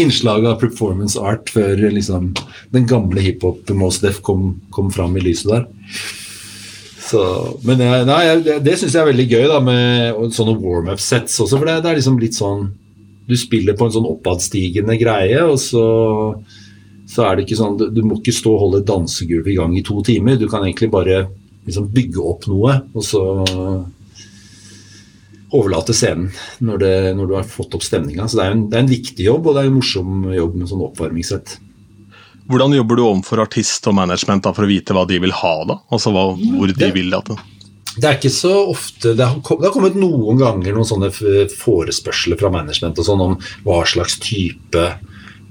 innslag av performance art før liksom, den gamle hiphop Mos Def kom, kom fram i lyset der. Så, men jeg, nei, det, det syns jeg er veldig gøy da, med sånne warm-up-sets også, for det, det er liksom litt sånn Du spiller på en sånn oppadstigende greie, og så så er det ikke sånn Du må ikke stå og holde dansegulvet i gang i to timer. Du kan egentlig bare liksom bygge opp noe, og så overlate scenen når, det, når du har fått opp stemninga. Så det er, en, det er, en, viktig jobb, og det er en morsom jobb med sånn oppvarmingssett. Hvordan jobber du overfor artist og management da, for å vite hva de vil ha? da? Altså hva, hvor de det, vil at det det er ikke så ofte Det har, det har kommet noen ganger noen sånne forespørsler fra management og sånn om hva slags type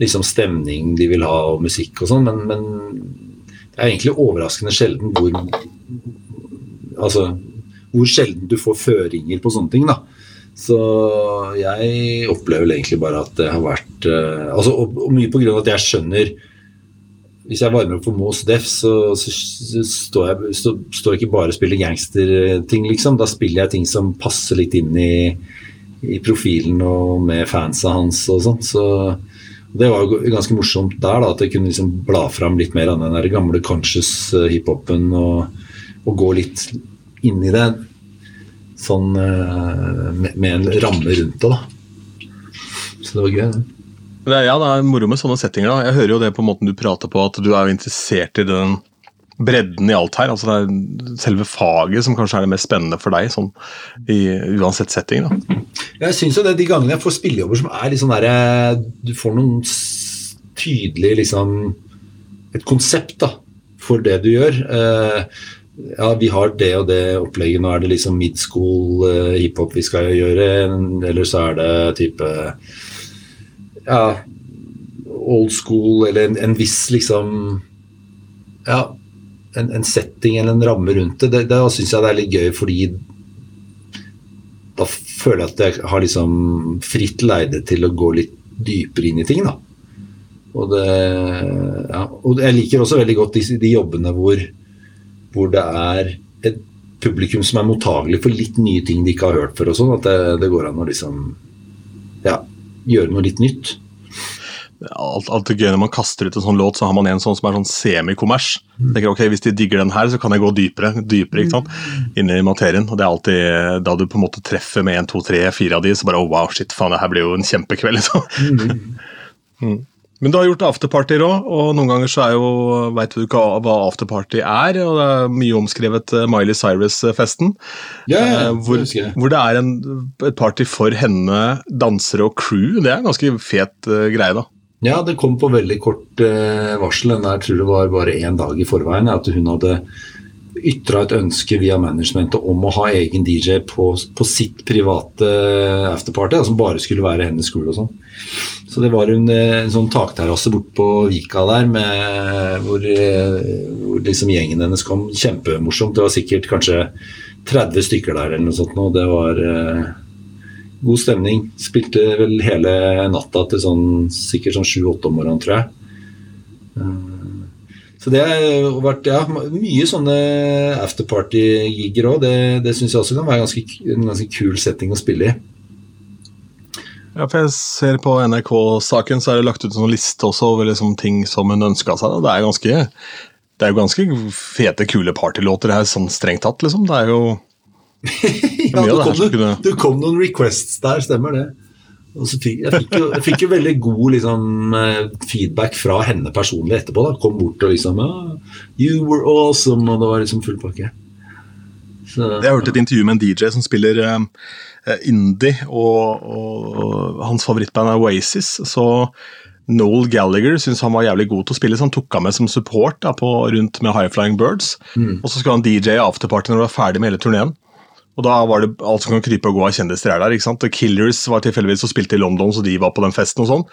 liksom stemning de vil ha og musikk og sånn, men, men, det er egentlig overraskende sjelden hvor Altså hvor sjelden du får føringer på sånne ting. da. Så jeg opplever egentlig bare at det har vært uh, altså, og, og mye pga. at jeg skjønner Hvis jeg varmer opp for Moos Def, så, så, så, står jeg, så, står ikke bare og spiller gangsterting, liksom. Da spiller jeg ting som passer litt inn i, i profilen og med fansa hans og sånn. Så det var jo ganske morsomt der, da, at jeg kunne liksom bla fram litt mer av den der gamle conscious eh, hiphopen og, og gå litt inn i det sånn eh, med, med en ramme rundt det. da. Så det var gøy, det. Ja, det er moro med sånne settinger. da. Jeg hører jo det på måten du prater på, at du er interessert i den bredden i alt her. altså Det er selve faget som kanskje er det mest spennende for deg, sånn, i uansett setting. da. Jeg syns jo det de gangene jeg får spillejobber som er litt sånn derre Du får noen tydelig liksom Et konsept da, for det du gjør. Uh, ja, vi har det og det opplegget. Nå er det liksom midschool uh, hiphop vi skal gjøre. Eller så er det type ja, old school eller en, en viss liksom Ja, en, en, setting eller en ramme rundt det, det, da syns jeg det er litt gøy, fordi da føler jeg at jeg har liksom fritt leide til å gå litt dypere inn i ting. da. Og, det, ja, og jeg liker også veldig godt de, de jobbene hvor, hvor, det er et publikum som er mottagelig for litt nye ting de ikke har hørt før. og sånn, At det, det, går an å liksom ja, gjøre noe litt nytt alt, alt er gøy når man kaster ut en sånn låt, så har man en sånn som er sånn semikommers. Mm. ok, Hvis de digger den her, så kan jeg gå dypere, dypere ikke sant? Mm. inn i materien. og det er alltid Da du på en måte treffer med en, to, tre, fire av de, så bare oh, wow, shit, faen, det her blir jo en kjempekveld. liksom. Mm. (laughs) mm. Men du har gjort afterpartyer òg, og noen ganger så er jo, veit du ikke hva afterparty er. og Det er mye omskrevet eh, Miley Cyrus-festen. Ja, ja, ja. hvor, hvor, det er en, et party for henne, dansere og crew. Det er en ganske fet uh, greie, da. Ja, det kom på veldig kort eh, varsel. Den der tror det var bare én dag i forveien. At hun hadde ytra et ønske via managementet om å ha egen DJ på, på sitt private eh, afterparty, som bare skulle være hennes skole og sånn. Så det var en, eh, en sånn takterrasse bort på Vika der med, hvor, hvor liksom gjengen hennes kom. Kjempemorsomt. Det var sikkert kanskje 30 stykker der eller noe sånt. Og det var god stemning. Spilte vel hele natta til sånn, sikkert sånn sju-åtte om morgenen, tror jeg. Eh, Så det har vært ja, mye sånne afterparty-gigger òg. Det, det syns jeg også kan være ganske, en ganske kul setting å spille i. Ja, for jeg ser På NRK-saken så er det lagt ut en sånn liste også over liksom ting som hun ønska seg. Det er det er jo ganske fete, kule partylåter her, sånn strengt tatt, liksom. Det er jo (laughs) ja, det, kom, det, det kom noen requests der, stemmer det. Fikk, jeg, fikk jo, jeg, fikk jo, veldig god liksom, eh, feedback fra henne personlig etterpå. da, Kom bort og liksom ah, You were awesome, og det var liksom full pakke. Så, jeg har hørt et intervju med en DJ som spiller uh, indie, og, og, hans favorittband er Oasis. Så Noel Gallagher syntes han var jævlig god til å spille, så han tok ham med som support da, på, rundt med High Flying Birds. Mm. Og så skulle han DJ afterparty når han var ferdig med hele turneen. Og da var det alt som kan krype og gå av kjendiser er der. ikke sant? The Killers var tilfeldigvis og spilte i London, så de var på den festen og sånn.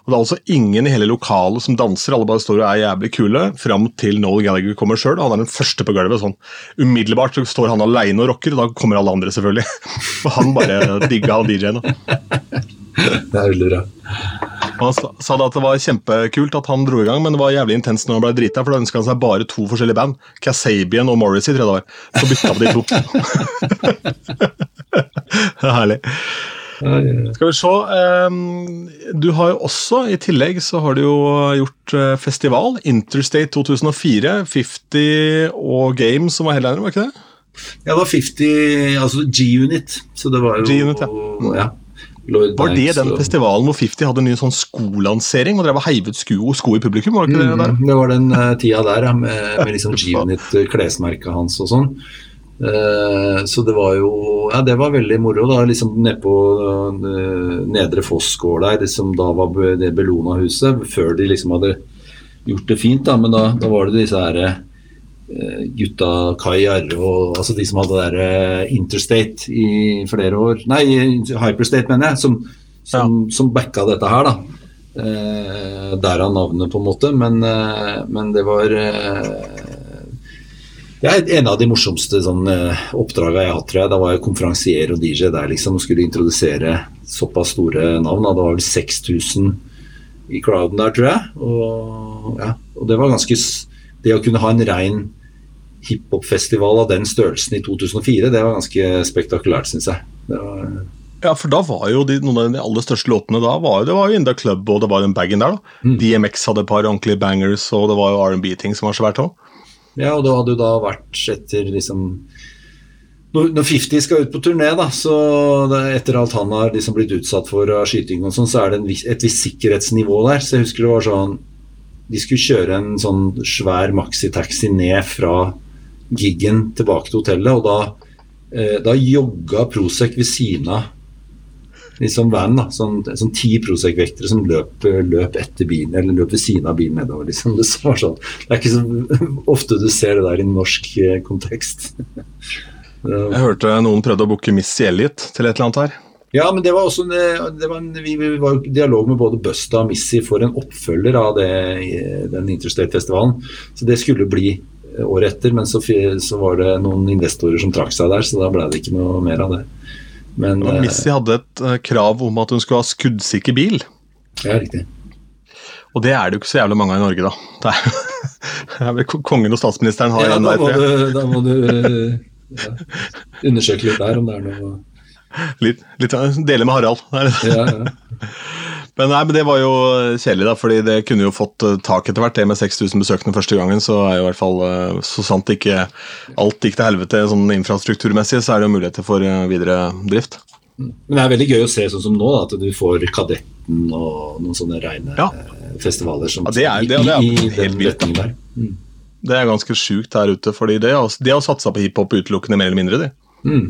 Og det er altså ingen i hele lokalet som danser, alle bare står og er jævlig kule, fram til Noel Gallagher kommer sjøl. Han er den første på gulvet. sånn. Umiddelbart så står han aleine og rocker, og da kommer alle andre, selvfølgelig. (laughs) Og han bare digga han DJ-en. Det er veldig bra. Han sa at det var kjempekult at han dro i gang, men det var jævlig intenst når han ble drita, for da ønska han seg bare to forskjellige band. Kasabian og Morrissey, tror jeg det var. Så bytta på de to. (laughs) det er herlig. Skal vi se ehm, Du har jo også, i tillegg, så har du jo gjort eh, festival. Interstate 2004. 50 og Games som var headliner, var ikke det? Ja, det var 50, altså G-Unit. Så det var jo G-Unit, ja. Ja. Lloyd var det den festivalen hvor 50 hadde en ny sånn skolansering og drev og heivet sko, sko, i publikum? var Det ikke det der? Mm, det var den uh, tida der, ja, med, med liksom (laughs) G-Unit-klesmerket hans og sånn. Uh, så det var jo Ja, det var veldig moro. da, liksom Nedpå uh, Nedre Foss-gård der, det som da var det Bellona-huset, før de liksom hadde gjort det fint, da, men da, da var det disse herre Eh, gutta Kai Arre og altså de som hadde der uh, Interstate i flere år Nei, Hyperstate, mener jeg, som, som, som backa dette her, da. Eh, Derav navnet, på en måte. Men, eh, men det var ja, En av de morsomste sånn, oppdraga jeg har hatt, tror jeg. Da var jeg konferansier og DJ der liksom, og skulle introdusere såpass store navn. Da. Det var vel 6000 i crowden der, tror jeg. Og, ja, og det var ganske Det å kunne ha en rein hiphopfestival av den størrelsen i 2004, det var ganske spektakulært, syns jeg. Var... ja, for da var jo de, noen av de aller største låtene da var, det var jo In The Club og det var den bagen der. da. Mm. DMX hadde et par ordentlige bangers, og det var jo R&B-ting som var svært òg. Ja, og det hadde jo da vært etter liksom når, når 50 skal ut på turné, da, så etter alt han har liksom blitt utsatt for av skyting og sånn, så er det vis, et visst sikkerhetsnivå der. Så jeg husker det var sånn De skulle kjøre en sånn svær maxitaxi ned fra giggen tilbake til hotellet, og da, eh, da jogga Prosec ved siden av liksom van, da, sånn, sånn ti Prosec-vektere som løp, løp, etter bilen, eller løp ved siden av bilen nedover. Liksom. Det, sånn. det, er ikke så (laughs) ofte du ser det der i norsk eh, kontekst. (laughs) Jeg hørte noen prøvde å booke Miss Elliot til et eller annet her. Ja, men det var også det var en, vi, vi var i dialog med både Busta og Missy for en oppfølger av det, den Interstate-festivalen. Så det skulle bli året etter, men så, så, var det noen investorer som trakk seg der, så da ble det ikke noe mer av det. Men, og Missy hadde et uh, krav om at hun skulle ha skuddsikker bil. Ja, riktig. Og det er det jo ikke så jævlig mange av i Norge, da. (laughs) Det er, er kongen og statsministeren har ja, en der. Du, da må du (laughs) ja, undersøke litt der om det er noe Litt, litt Dele med Harald. Ja, ja. (laughs) Men, nei, men det var jo kjedelig, da, fordi det kunne jo fått eh, tak etter hvert. Det med 6000 besøkende første gangen, så er jo i hvert fall eh, så sant ikke alt gikk til helvete sånn infrastrukturmessig, så er det jo muligheter for eh, videre drift. Men det er veldig gøy å se sånn som nå, da, at du får Kadetten og noen sånne reine ja. festivaler som ja, det er, det, det er, i, i den retningen der. Mm. Det er ganske sjukt her ute, fordi de har, satsa på hiphop utelukkende, mer eller mindre, de. Mm.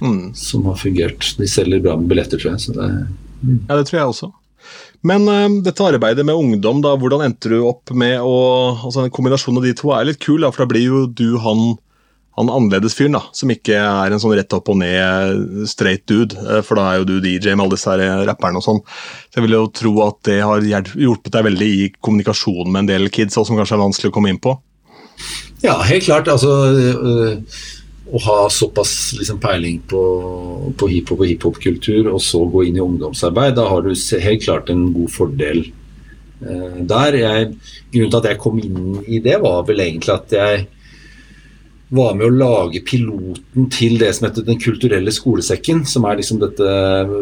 Mm. Som har fungert. De selger bra med billetter, tror jeg. Så det, mm. Ja, det tror jeg også. Men uh, dette arbeidet med ungdom, da, hvordan endte du opp med å altså En kombinasjon av de to er litt kul, da, for da blir jo du han, han annerledes fyren, som ikke er en sånn rett opp og ned straight dude. Uh, for da er jo du DJ med alle disse her rapperne og sånn. Så jeg vil jo tro at det har hjulpet deg veldig i kommunikasjonen med en del kids, som kanskje er vanskelig å komme inn på. Ja, helt klart. Altså uh å ha såpass liksom, peiling på, på hiphop og hiphopkultur, og så gå inn i ungdomsarbeid, da har du helt klart en god fordel eh, der. Jeg, grunnen til at jeg kom inn i det, var vel egentlig at jeg var med å lage piloten til det som heter Den kulturelle skolesekken, som er liksom dette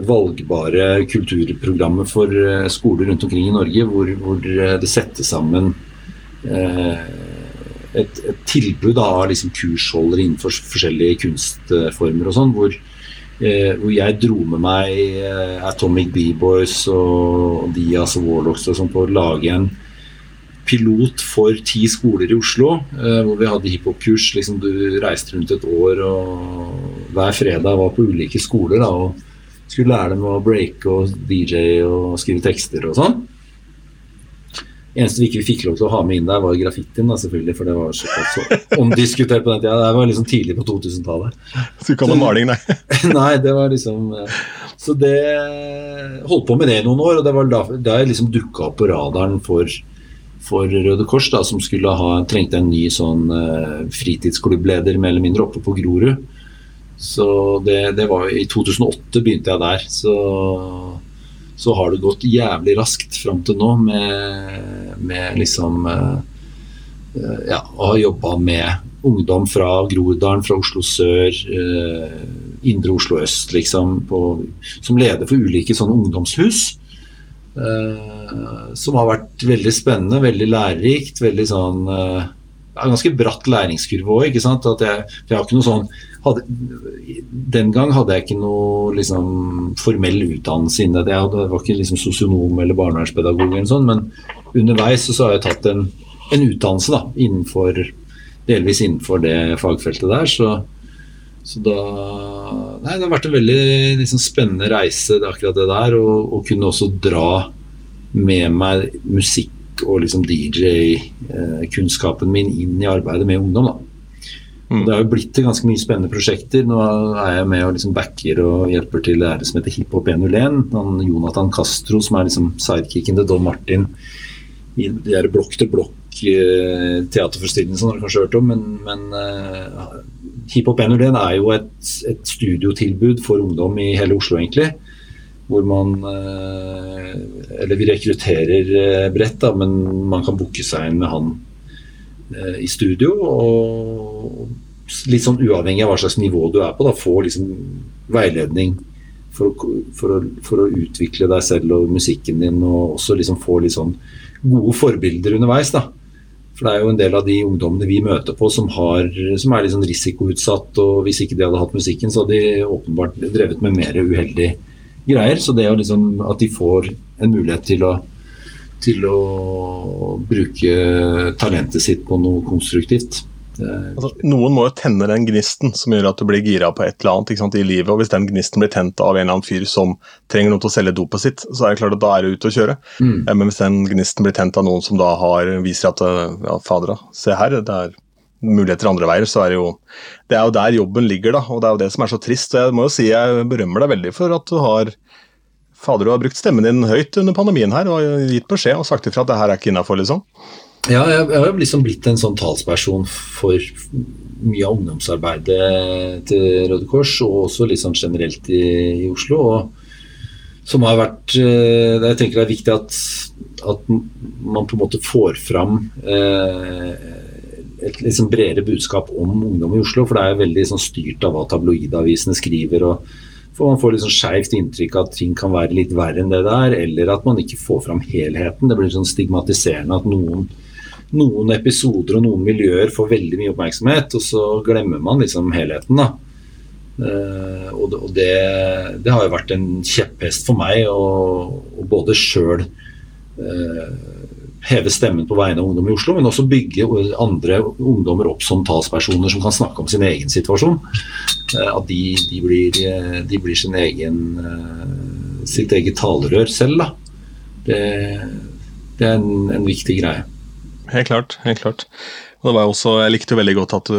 valgbare kulturprogrammet for eh, skoler rundt omkring i Norge, hvor, hvor det settes sammen eh, et, et, tilbud av liksom kursholdere innenfor forskjellige kunstformer og sånn, hvor, eh, hvor, jeg dro med meg eh, Atomic B-Boys og Dias og Warlocks og sånn på å lage en pilot for ti skoler i Oslo, eh, hvor vi hadde hiphop-kurs. Liksom, du reiste rundt et år og hver fredag var på ulike skoler da, og skulle lære dem å breake og DJ og skrive tekster og sånn. Eneste vi ikke fikk lov til å ha med inn der, var graffitien, selvfølgelig, for det var så, så omdiskutert på den tida. Det var liksom tidlig på 2000-tallet. Så ikke hadde maling, nei? (laughs) nei, det var liksom eh, Så det holdt på med det i noen år, og det var da, da jeg liksom dukka opp på radaren for for Røde Kors, da, som skulle ha, trengte en ny sånn uh, fritidsklubleder mer eller mindre oppe på Grorud. Så det, det, var I 2008 begynte jeg der. Så, så har det gått jævlig raskt fram til nå med, med liksom uh, Ja, å ha jobba med ungdom fra Groruddalen, fra Oslo sør, uh, indre Oslo øst, liksom, på, som leder for ulike sånne ungdomshus. Som har vært veldig spennende, veldig lærerikt. veldig sånn uh, Ganske bratt læringskurve òg. Jeg, jeg har ikke noe sånn hadde, Den gang hadde jeg ikke noe liksom, formell utdannelse innen det. Jeg, var ikke liksom sosionom eller barnevernspedagog, eller sånn, men underveis så, så har jeg tatt en, en utdannelse da, innenfor, delvis innenfor det fagfeltet der. så så da Nei, det har vært en veldig liksom, spennende reise, det akkurat det der. Og, og, kunne også dra med meg musikk og liksom DJ-kunnskapen eh, min inn i arbeidet med ungdom. da. Mm. Det har jo blitt til ganske mye spennende prosjekter. Nå er jeg med og liksom backer og hjelper til det som heter Hiphop 101. Han Jonathan Castro, som er liksom sidekicken til Don Martin i de her blokk-til-blokk-teaterforestillingene eh, som dere kanskje har hørt om. Men, men uh, Hiphop 101 er jo et, et, studiotilbud for ungdom i hele Oslo, egentlig. Hvor man eh, Eller vi rekrutterer eh, bredt, da, men man kan booke seg inn med han eh, i studio. Og litt sånn uavhengig av hva slags nivå du er på, da, få liksom veiledning for å, for, å, for å, utvikle deg selv og musikken din, og også liksom få litt sånn gode forbilder underveis. da for det er jo en del av de ungdommene vi møter på som, har, som er sånn risikoutsatt. og Hvis ikke de hadde hatt musikken, så hadde de åpenbart drevet med mer uheldige greier. Så det er jo liksom at de får en mulighet til å, til å bruke talentet sitt på noe konstruktivt. Altså, noen må jo tenne den gnisten som gjør at du blir gira på et eller annet sant, i livet. og Hvis den gnisten blir tent av en eller annen fyr som trenger noen til å selge dopet sitt, så er det klart at da er du ute å kjøre. Mm. Men hvis den gnisten blir tent av noen som da har, viser at ja, fader, se her, det er muligheter andre veier, så er det jo Det er jo der jobben ligger, da. Og det er jo det som er så trist. og Jeg må jo si jeg berømmer deg veldig for at du har Fader, du har brukt stemmen din høyt under pandemien her og gitt beskjed og sagt ifra at det her er ikke innafor, liksom. Ja, jeg, jeg har liksom blitt en sånn talsperson for mye av ungdomsarbeidet til Røde Kors, og også sånn generelt i, i Oslo. Og som har vært eh, Jeg tenker det er viktig at, at man på en måte får fram eh, et liksom bredere budskap om ungdom i Oslo. For det er veldig sånn styrt av hva tabloidavisene skriver. og for Man får sånn skeivt inntrykk av at ting kan være litt verre enn det det er, eller at man ikke får fram helheten. Det blir sånn stigmatiserende at noen noen episoder og noen miljøer får veldig mye oppmerksomhet, og så glemmer man liksom helheten. da. Uh, og det, det, har jo vært en kjepphest for meg å både sjøl eh, heve stemmen på vegne av ungdom i Oslo, men også bygge andre ungdommer opp som talspersoner som kan snakke om sin egen situasjon. Uh, at de, de, blir, de, blir, sin egen, sitt eget talerør selv. da. Det, det er en, en viktig greie. Helt klart. helt klart. Og det var også, Jeg likte veldig godt at du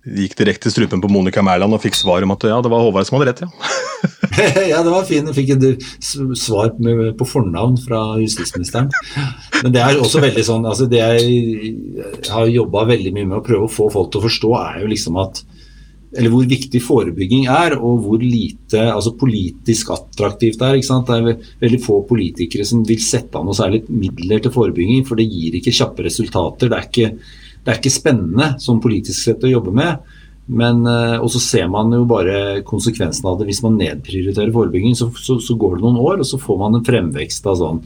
gikk direkte i strupen på Monica Mæland og fikk svar om at ja, det var Håvard som hadde rett, ja. (laughs) ja, det var fint. Jeg fikk et svar på fornavn fra justisministeren. Men det er også veldig sånn altså Det jeg har jobba veldig mye med å prøve å få folk til å forstå, er jo liksom at eller hvor viktig forebygging er, og hvor lite altså politisk attraktivt det er. ikke sant? Det er veldig få politikere som vil sette av noe særlig midler til forebygging, for det gir ikke kjappe resultater. Det er ikke, det er ikke spennende som politisk sett å jobbe med. Men, eh, og så ser man jo bare konsekvensen av det. Hvis man nedprioriterer forebygging, så, så, så går det noen år, og så får man en fremvekst av sånn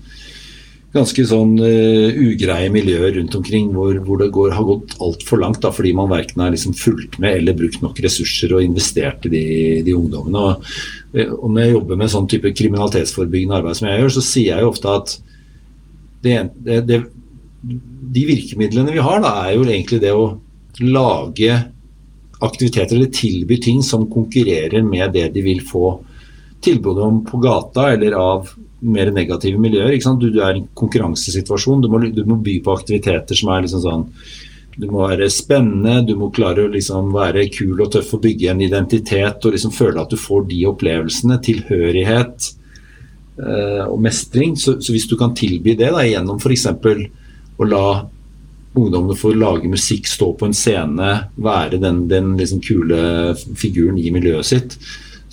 ganske sånn uh, ugreie miljøer rundt omkring hvor, hvor det går, har gått altfor langt da, fordi man verken har liksom fulgt med eller brukt nok ressurser og investert i de, de ungdommene. Og, eh, og når jeg jobber med sånn type kriminalitetsforebyggende arbeid som jeg gjør, så sier jeg jo ofte at det, det, det, de virkemidlene vi har, da, er jo egentlig det å lage aktiviteter eller tilby ting som konkurrerer med det de vil få tilbud om på gata eller av mer negative miljøer. Du, du, er i en konkurransesituasjon. Du må, du må, by på aktiviteter som er liksom sånn Du må være spennende, du må klare å liksom være kul og tøff og bygge en identitet og liksom føle at du får de opplevelsene. Tilhørighet øh, og mestring. Så, så, hvis du kan tilby det da, gjennom f.eks. å la ungdommene få lage musikk, stå på en scene, være den, den liksom kule figuren i miljøet sitt,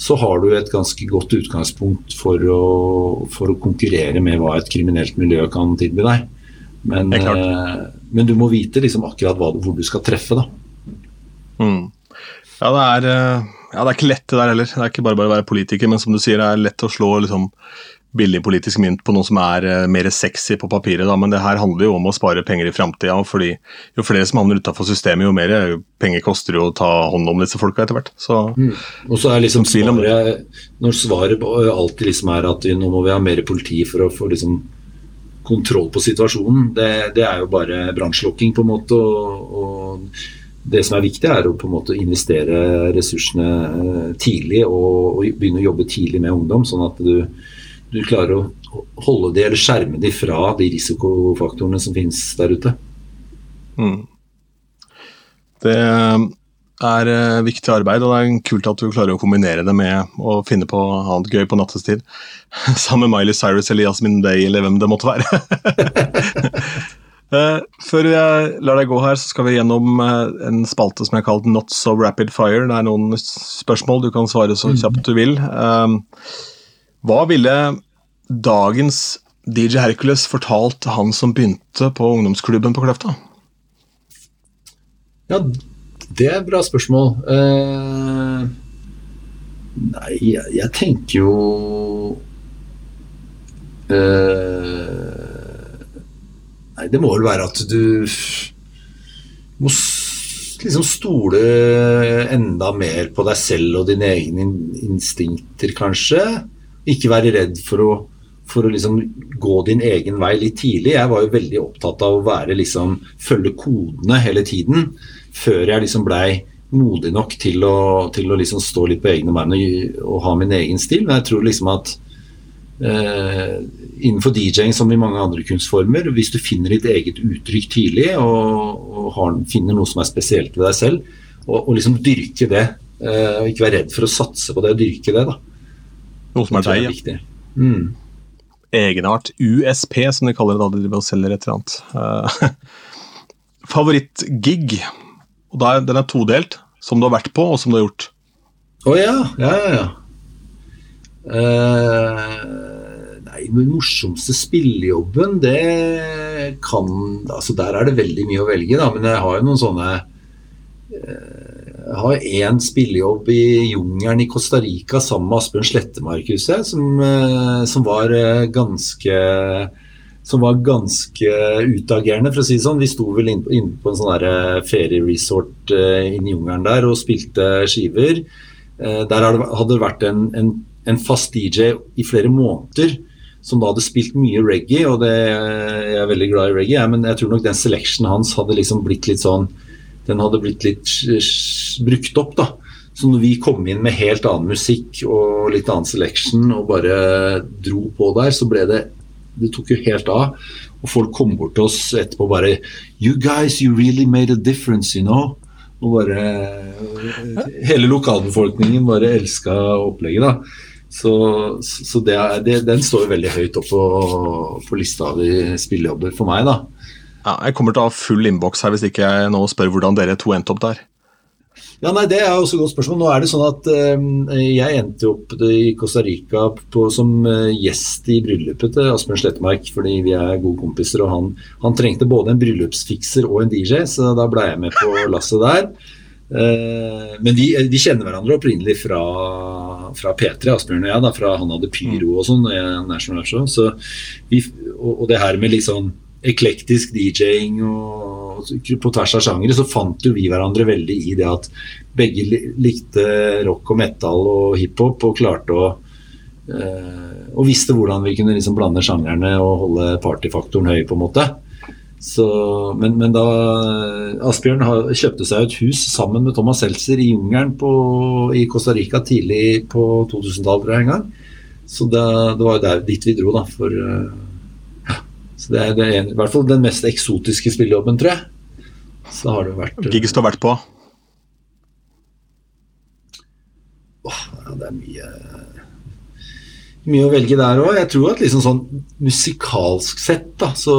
så har du et ganske godt utgangspunkt for å, for å konkurrere med hva et kriminelt miljø kan tilby deg. Men, eh, men du må vite liksom akkurat hva, hvor du skal treffe, da. Mm. Ja, det er, eh, ja, det er ikke lett det der heller. Det er ikke bare bare å være politiker, men som du sier, det er lett å slå liksom, billig politisk mynt på noe som er uh, mer sexy på papiret. Da. Men det her handler jo om å spare penger i framtida. fordi jo flere som havner utafor systemet, jo mer penger koster det å ta hånd om disse folka etter hvert. Så, mm. Og så er liksom svaret, Når svaret alltid liksom er at nå må vi ha mer politi for å få liksom kontroll på situasjonen, det, det er jo bare brannslukking, på en måte. og, og det som er viktig, er å på en måte investere ressursene eh, tidlig og, og begynne å jobbe tidlig med ungdom, sånn at du du klarer å holde de eller skjerme de fra de risikofaktorene som finnes der ute. Mm. Det er eh, viktig arbeid, og det er kult at du klarer å kombinere det med å finne på annet gøy på nattestid. (laughs) Sammen med Miley Cyrus eller Yasmin Day eller hvem det måtte være. (laughs) Eh, før jeg lar deg gå her, så skal vi gjennom eh, en spalte som jeg har kalt Not so rapid fire. Det er noen spørsmål du kan svare så mm. kjapt du vil. Hva ville dagens DJ Hercules fortalt han som begynte på ungdomsklubben på Kløfta? Ja, det er et bra spørsmål. Uh, nei, jeg, jeg, tenker jo uh, Nei, det må vel være at du må liksom stole enda mer på deg selv og dine egne instinkter, kanskje. Ikke være redd for å, for å liksom gå din egen vei litt tidlig. Jeg var jo veldig opptatt av å være, liksom, følge kodene hele tiden, før jeg liksom blei modig nok til å, til å liksom stå litt på egne bein og, og, ha min egen stil. Men jeg tror liksom at eh, innenfor DJ-ing som i mange andre kunstformer, hvis du finner ditt eget uttrykk tidlig og, og har, finner noe som er spesielt ved deg selv, og, og liksom dyrke det, eh, og ikke være redd for å satse på det og dyrke det, da noe som er deg, ja. Mm. Egenart. USP, som de kaller det da de driver og selger et eller annet. Uh, (laughs) Favorittgig? Og der, Den er todelt. Som du har vært på, og som du har gjort. Å oh, ja. Ja, ja, ja. Uh, nei, den morsomste spillejobben, det kan Altså, der er det veldig mye å velge, da. Men jeg har jo noen sånne uh, jeg har én spillejobb i jungelen i Costa Rica sammen med Asbjørn Slettemark, som, jeg, som, var eh, ganske som var ganske utagerende, for å si det sånn. Vi sto vel inne inn på en sånn eh, ferieresort inni jungelen der og spilte skiver. Der hadde det vært en, en, en, fast DJ i flere måneder som da hadde spilt mye reggae, og det, jeg er veldig glad i reggae, men jeg tror nok den selectionen hans hadde liksom blitt litt sånn den hadde blitt litt brukt opp. da. Så når vi kom inn med helt annen musikk og litt annen selection og bare dro på der, så ble det Det tok jo helt av. Og folk kom bort til oss etterpå bare You guys, you really made a difference, you know. Og bare Hele lokalbefolkningen bare elska opplegget, da. Så, så det, det, den står veldig høyt opp på, på lista av spillejobber for meg, da. Ja, jeg kommer til å ha full innboks her hvis ikke jeg nå spør hvordan dere to endte opp der. Ja, nei, Det er også et godt spørsmål. Nå er det sånn at uh, Jeg endte opp i Costa Rica på, som uh, gjest i bryllupet til Asbjørn Slettemark, fordi vi er gode kompiser. og Han, han trengte både en bryllupsfikser og en DJ, så da ble jeg med på lasset der. Uh, men vi, vi, kjenner hverandre opprinnelig fra, fra P3, Asbjørn og jeg. Da, fra Han hadde pyro og sånn, Så og, og, det her med liksom eklektisk DJ-ing og på tvers av sjangere, så fant jo vi hverandre veldig i det at begge likte rock og metal og hiphop og klarte å øh, Og visste hvordan vi kunne liksom blande sjangerne og holde partyfaktoren høy, på en måte. Så, men, men, da Asbjørn kjøpte seg et hus sammen med Thomas Seltzer i jungelen i Costa Rica tidlig på 2000-tallet en gang. Så det, det var jo dit vi dro, da. For uh, så det er, det ene, i hvert fall den mest eksotiske spillejobben, tror jeg. Så har det vært Gigs du har vært på? Åh, ja, det er mye mye å velge der òg. Jeg tror at liksom sånn musikalsk sett, da, så,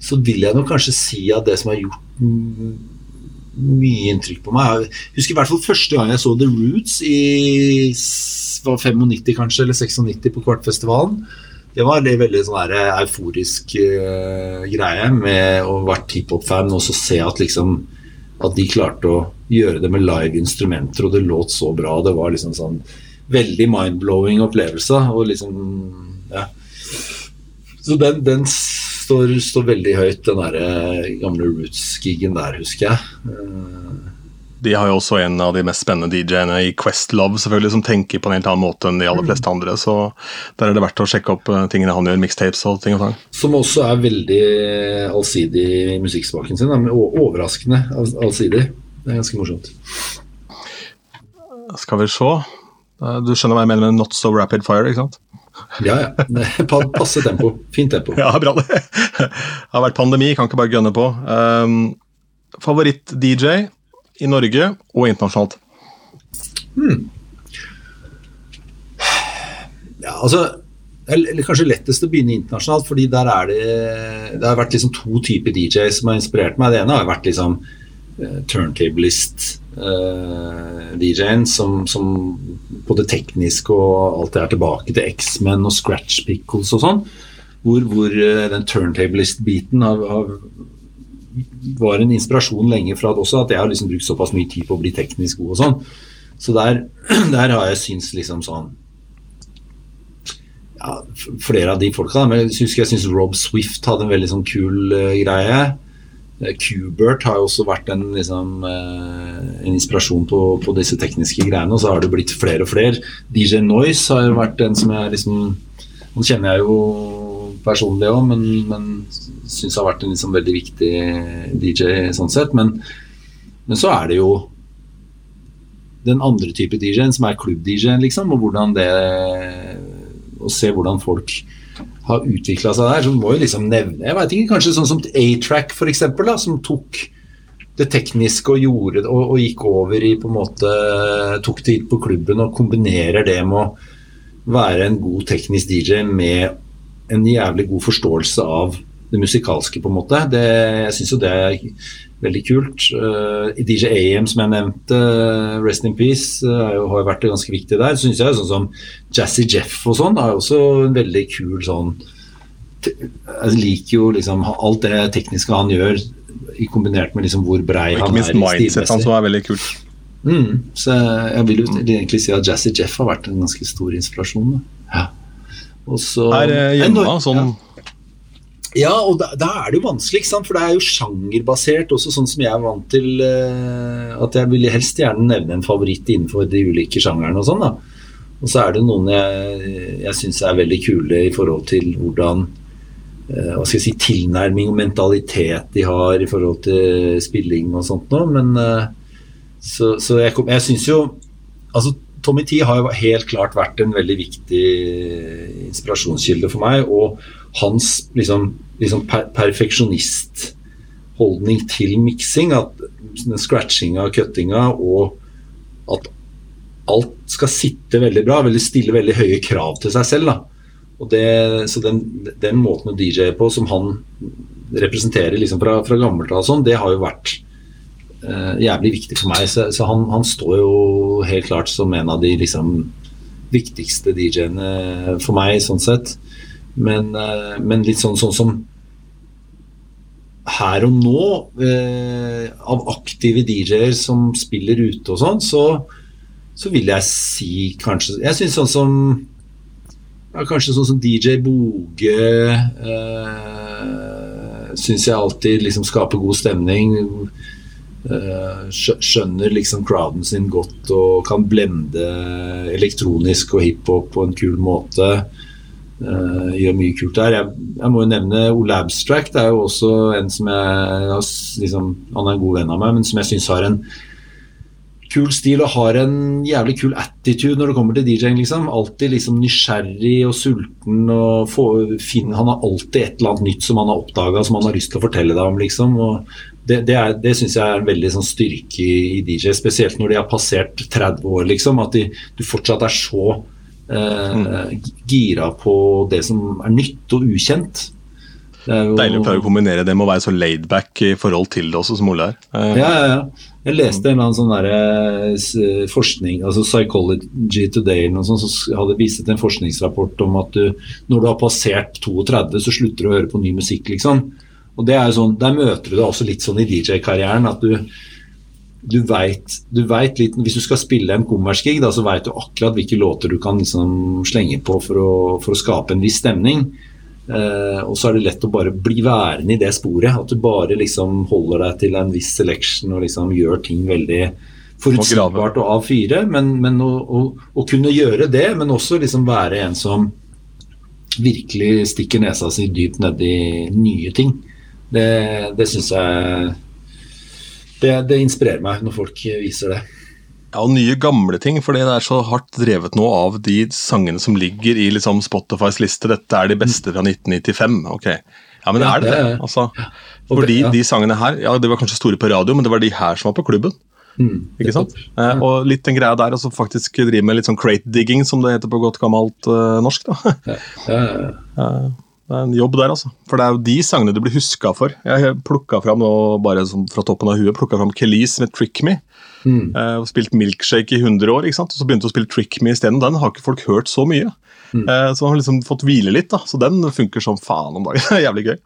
så vil jeg nok kanskje si at det som har gjort mye inntrykk på meg Jeg husker i hvert fall første gang jeg så The Roots i 95 kanskje, eller 96 på Kvartfestivalen det var en veldig sånn euforisk uh, greie med å være hiphop-fan og så se at liksom at de klarte å gjøre det med live instrumenter, og det låt så bra. Det var liksom sånn veldig mind-blowing opplevelse. og liksom, ja. Så den, den står, står, veldig høyt, den der gamle Roots-gigen der, husker jeg. Uh, de har jo også en av de mest spennende DJ-ene i Questlove, selvfølgelig, som tenker på en helt annen måte enn de aller mm. fleste andre. Så der er det verdt å sjekke opp eh, tingene han gjør, mixtapes og ting og tang. Som også er veldig allsidig i musikksmaken sin. Overraskende allsidig. Det er ganske morsomt. Skal vi se. Eh, du skjønner hva jeg mener med 'not so rapid fire', ikke sant? Ja, ja. Passe tempo. Fint tempo. (laughs) Ja, bra det. (laughs) Det har vært pandemi, kan ikke bare gønne på. Um, Favoritt-DJ? I Norge og internasjonalt? Hmm. Ja, altså eller kanskje lettest å begynne internasjonalt, fordi der er det Det har vært liksom to typer DJ som har inspirert meg. Det ene har vært liksom uh, turntablist uh, DJ-en som, som, på det tekniske og alt det er tilbake til X-Men og Scratch Pickles og sånn. Hvor, hvor uh, den turntablist-biten har, har var en inspirasjon lenge fra det også, at jeg har liksom brukt såpass mye tid på å bli teknisk god og sånn. Så der, (clears throat) der har jeg syns liksom sånn ja, Flere av de folka, men jeg husker jeg syns Rob Swift hadde en veldig sånn kul uh, greie. Kubert Qbert har jo også vært en, liksom, uh, en inspirasjon på, på, disse tekniske greiene, og så har det blitt flere og flere. DJ Noise har vært en som jeg liksom Han kjenner jeg jo personlig òg, men, men syns har vært en liksom veldig viktig DJ sånn sett. Men, men så er det jo den andre type DJ-en, som er klubb-DJ-en, liksom, og hvordan det Å se hvordan folk har utvikla seg der, så må jo liksom nevne Jeg vet ikke, kanskje sånn som A-Track, f.eks., som tok det tekniske og gjorde og, og, gikk over i på en måte Tok det hit på klubben og kombinerer det med å være en god teknisk DJ med en jævlig god forståelse av det musikalske, på en måte. Det, jeg syns jo det er veldig kult. Uh, eh, DJ AM, som jeg nevnte, uh, Rest in Peace, uh, har jo vært ganske viktig der. Syns jeg sånn som Jazzy Jeff og sånn er også en veldig kul sånn Jeg liker jo liksom alt det tekniske han gjør, i kombinert med liksom hvor brei han er. Ikke minst mindset hans er veldig kult. Mm, så jeg vil jo egentlig si at Jazzy Jeff har vært en ganske stor inspirasjon. Ja. Og så, Her hjemme, sånn ja. Ja, og da, da, er det jo vanskelig, for det er jo sjangerbasert, også sånn som jeg er vant til uh, At jeg vil helst gjerne nevne en favoritt innenfor de ulike sjangerne og sånn. da. Og så er det noen jeg, jeg syns er veldig kule i forhold til hvordan uh, hva skal jeg si, tilnærming og mentalitet de har i forhold til spilling og sånt noe. Men uh, så, så, jeg, jeg syns jo Altså, Tommy T har jo helt klart vært en veldig viktig inspirasjonskilde for meg. og hans liksom, liksom per perfeksjonistholdning til miksing. At scratchinga, cuttinga og at alt skal sitte veldig bra. Veldig stille veldig høye krav til seg selv. da. Og det, så den, den måten å DJ på som han representerer liksom fra, fra gammelt av, sånn, det har jo vært uh, jævlig viktig for meg. Så, så han, han, står jo helt klart som en av de liksom, viktigste DJ-ene for meg, sånn sett. Men, uh, men litt sånn, sånn, som her og nå, uh, av aktive DJ-er som spiller ute og sånn, så, så vil jeg si kanskje Jeg syns sånn som ja, Kanskje sånn som DJ Boge eh, syns jeg alltid liksom skaper god stemning. Eh, skjønner liksom crowden sin godt og kan blende elektronisk og hiphop på en kul måte. Uh, gjør mye kult der. Jeg, jeg, må jo nevne Ole Abstract. Det er jo også en som jeg liksom, Han er en god venn av meg, men som jeg syns har en kul stil og har en jævlig kul attitude når det kommer til DJ-ing. Liksom. Alltid liksom nysgjerrig og sulten. og få, finne, Han har alltid et eller annet nytt som han har oppdaga som han har lyst til å fortelle deg om. Liksom. Og det det, er, det syns jeg er en veldig sånn, styrke i, i, DJ, spesielt når de har passert 30 år. Liksom, at de, du fortsatt er så eh, mm. gira på det som er nytt og ukjent. Jo... Deilig å klare å kombinere det med å være så laidback i forhold til det også, som Ole er. Eh. ja, ja, ja. Jeg leste en eller annen sånn der, uh, forskning, altså Psychology Today eller noe sånt, som hadde vist en forskningsrapport om at du, når du har passert 32, så slutter du å høre på ny musikk, liksom. Og det er jo sånn, Der møter du det også litt sånn i DJ-karrieren. at du du vet, du vet, litt, Hvis du skal spille en kommersgig, så vet du akkurat hvilke låter du kan liksom slenge på for å, for å skape en viss stemning. Uh, og så er det lett å bare bli værende i det sporet. At du bare liksom holder deg til en viss selection og liksom gjør ting veldig forutsigbart og A4. Men, men å, å, å, kunne gjøre det, men også liksom være en som virkelig stikker nesa si dypt nedi nye ting, det, det syns jeg det, det inspirerer meg når folk viser det. Ja, og nye, gamle ting, fordi det er så hardt drevet nå av de sangene som ligger i liksom, Spotifys liste. Dette er de beste fra 1995. Ok, ja, men er det det? Altså, fordi de sangene her, ja, de var kanskje store på radio, men det var de her som var på klubben. Mm, ikke sant? Eh, og litt den greia der, altså faktisk drive med litt sånn crate digging, som det heter på godt gammelt uh, norsk. da. ja, ja, ja. (laughs) Det er en jobb der, altså. For det er jo de sangene du blir huska for. Jeg plukka fram nå, bare sånn fra toppen av huet, plukka fram Kelis med 'Trick Me'. Mm. Uh, spilt Milkshake i 100 år, ikke sant? og så begynte å spille 'Trick Me' isteden. Den har ikke folk hørt så mye. Mm. Uh, så man har liksom fått hvile litt, da. Så den funker som faen om dagen. (laughs) jævlig gøy.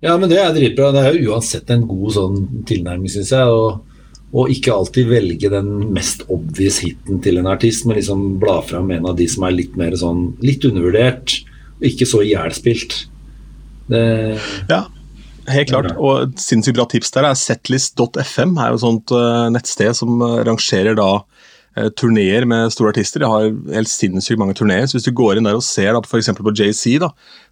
Ja, men det er dritbra. Det er jo uansett en god sånn tilnærming, syns jeg. og og ikke alltid velge den mest obvious hiten til en artist, men liksom bla fram en av de som er litt mer sånn litt undervurdert ikke så ihjelspilt. Ja, helt klart. Og et sinnssykt bra tips der er setlist.fm. er jo et sånt uh, nettsted som uh, rangerer da uh, turneer med store artister. De har helt sinnssykt mange turneer. Så hvis du går inn der og ser da, f.eks. på JC, da,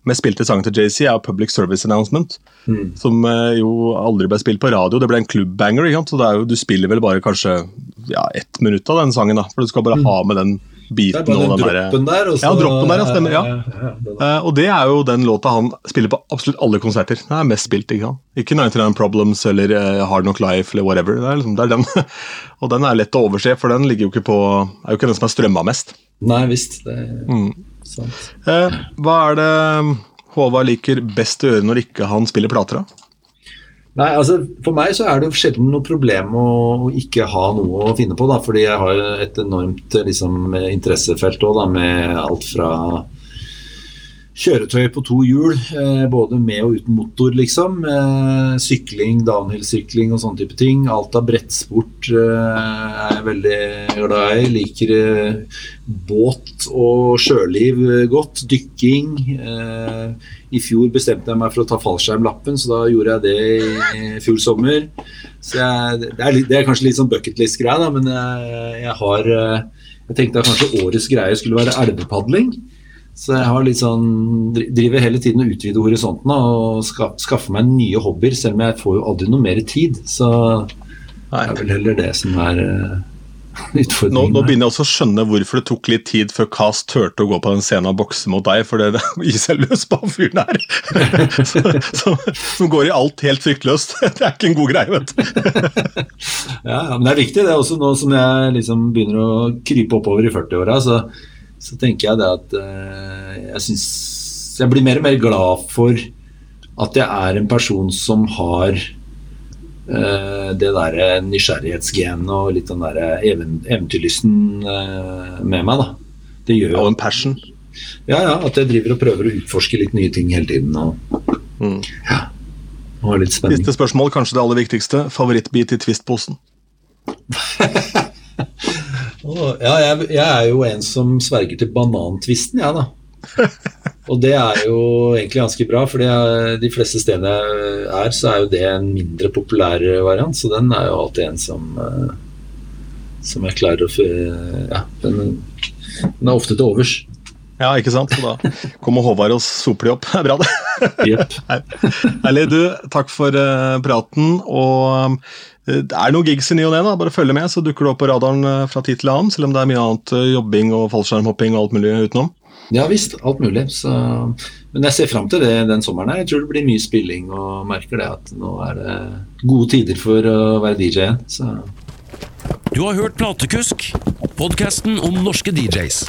med spilte sanger til JC, er Public Service Announcement. Mm. Som jo aldri ble spilt på radio. Det ble en klubbbanger. Så jo, du spiller vel bare kanskje ja, ett minutt av den sangen, da, for du skal bare mm. ha med den biten det er bare den droppen der. Ja, droppen der, ja, stemmer. ja. Uh, og det er jo den låta han spiller på absolutt alle konserter. Den er mest spilt, Ikke sant? Ikke 99 Problems eller uh, Hard Knock Life eller whatever. Det er, liksom, det er den. (laughs) og den er lett å overse, for den ligger jo ikke på, er jo ikke den som er strømma mest. Nei visst, det er mm. sant. Uh, hva er det Håvard liker best å gjøre når ikke han spiller plater? da? Nei, altså For meg så er det jo sjelden noe problem å, ikke ha noe å finne på. da, Fordi jeg har et enormt liksom, interessefelt også, da, med alt fra kjøretøy på to hjul, eh, både med og uten motor, liksom. Eh, sykling, downhill-sykling og sånne type ting. Alt av brettsport eh, er jeg veldig glad i. Liker båt og sjøliv godt. Dykking. I fjor bestemte jeg meg for å ta fallskjermlappen, så da gjorde jeg det i fjor sommer. Så jeg, det, er det, er kanskje litt sånn bucketlist-greie, men jeg, jeg har Jeg tenkte at kanskje årets greie skulle være elvepadling. Så jeg har litt sånn, driver hele tiden og utvider horisontene og ska, skaffer meg nye hobbyer, selv om jeg får jo aldri noe mer tid. Så det er vel heller det som er (laughs) uh, utfordringen. Nå, nå, begynner jeg også å skjønne hvorfor det tok litt tid før Kast turte å gå på den scenen og bokse mot deg, for det (laughs) gi seg løs på han fyren her. (laughs) Som går i alt helt fryktløst. Det er ikke en god greie, vet du. ja, men det er viktig, det er også nå som jeg liksom begynner å krype oppover i 40-åra. så så tenker jeg det at uh, jeg syns Jeg blir mer og mer glad for at jeg er en person som har uh, det derre nysgjerrighetsgenet og litt den derre even, eventyrlysten uh, med meg, da. Det gjør jo Og en passion. ja, ja, at jeg driver og prøver å utforske litt nye ting hele tiden. Og, Mm. ja, og litt spenning. Siste spørsmål, kanskje det aller viktigste. Favorittbit i Twist-posen? (laughs) Å, Ja, jeg, jeg er jo en som sverger til banantvisten, jeg, da. (laughs) Og det er jo egentlig ganske bra, for de fleste stedene jeg er, så er jo det en mindre populær variant. Så den er jo alltid en som eh, som jeg klarer å Ja, den, den er ofte til overs. Ja, ikke sant? Så da kommer Håvard og soper de opp. (laughs) Det er bra, det. Jepp. (laughs) Herlig. Du, takk for uh, praten. Og eh, det er noen gigs i ny og ne. Bare følg med, så dukker du opp på radaren eh, fra tid til annen. Selv om det er mye annet jobbing og fallskjermhopping og alt mulig utenom. Ja visst, alt mulig. Så, men jeg ser fram til det den sommeren. her. Jeg tror det blir mye spilling og merker det at nå er det gode tider for å være DJ igjen. Så Du har hørt Platekusk, podkasten om norske DJs.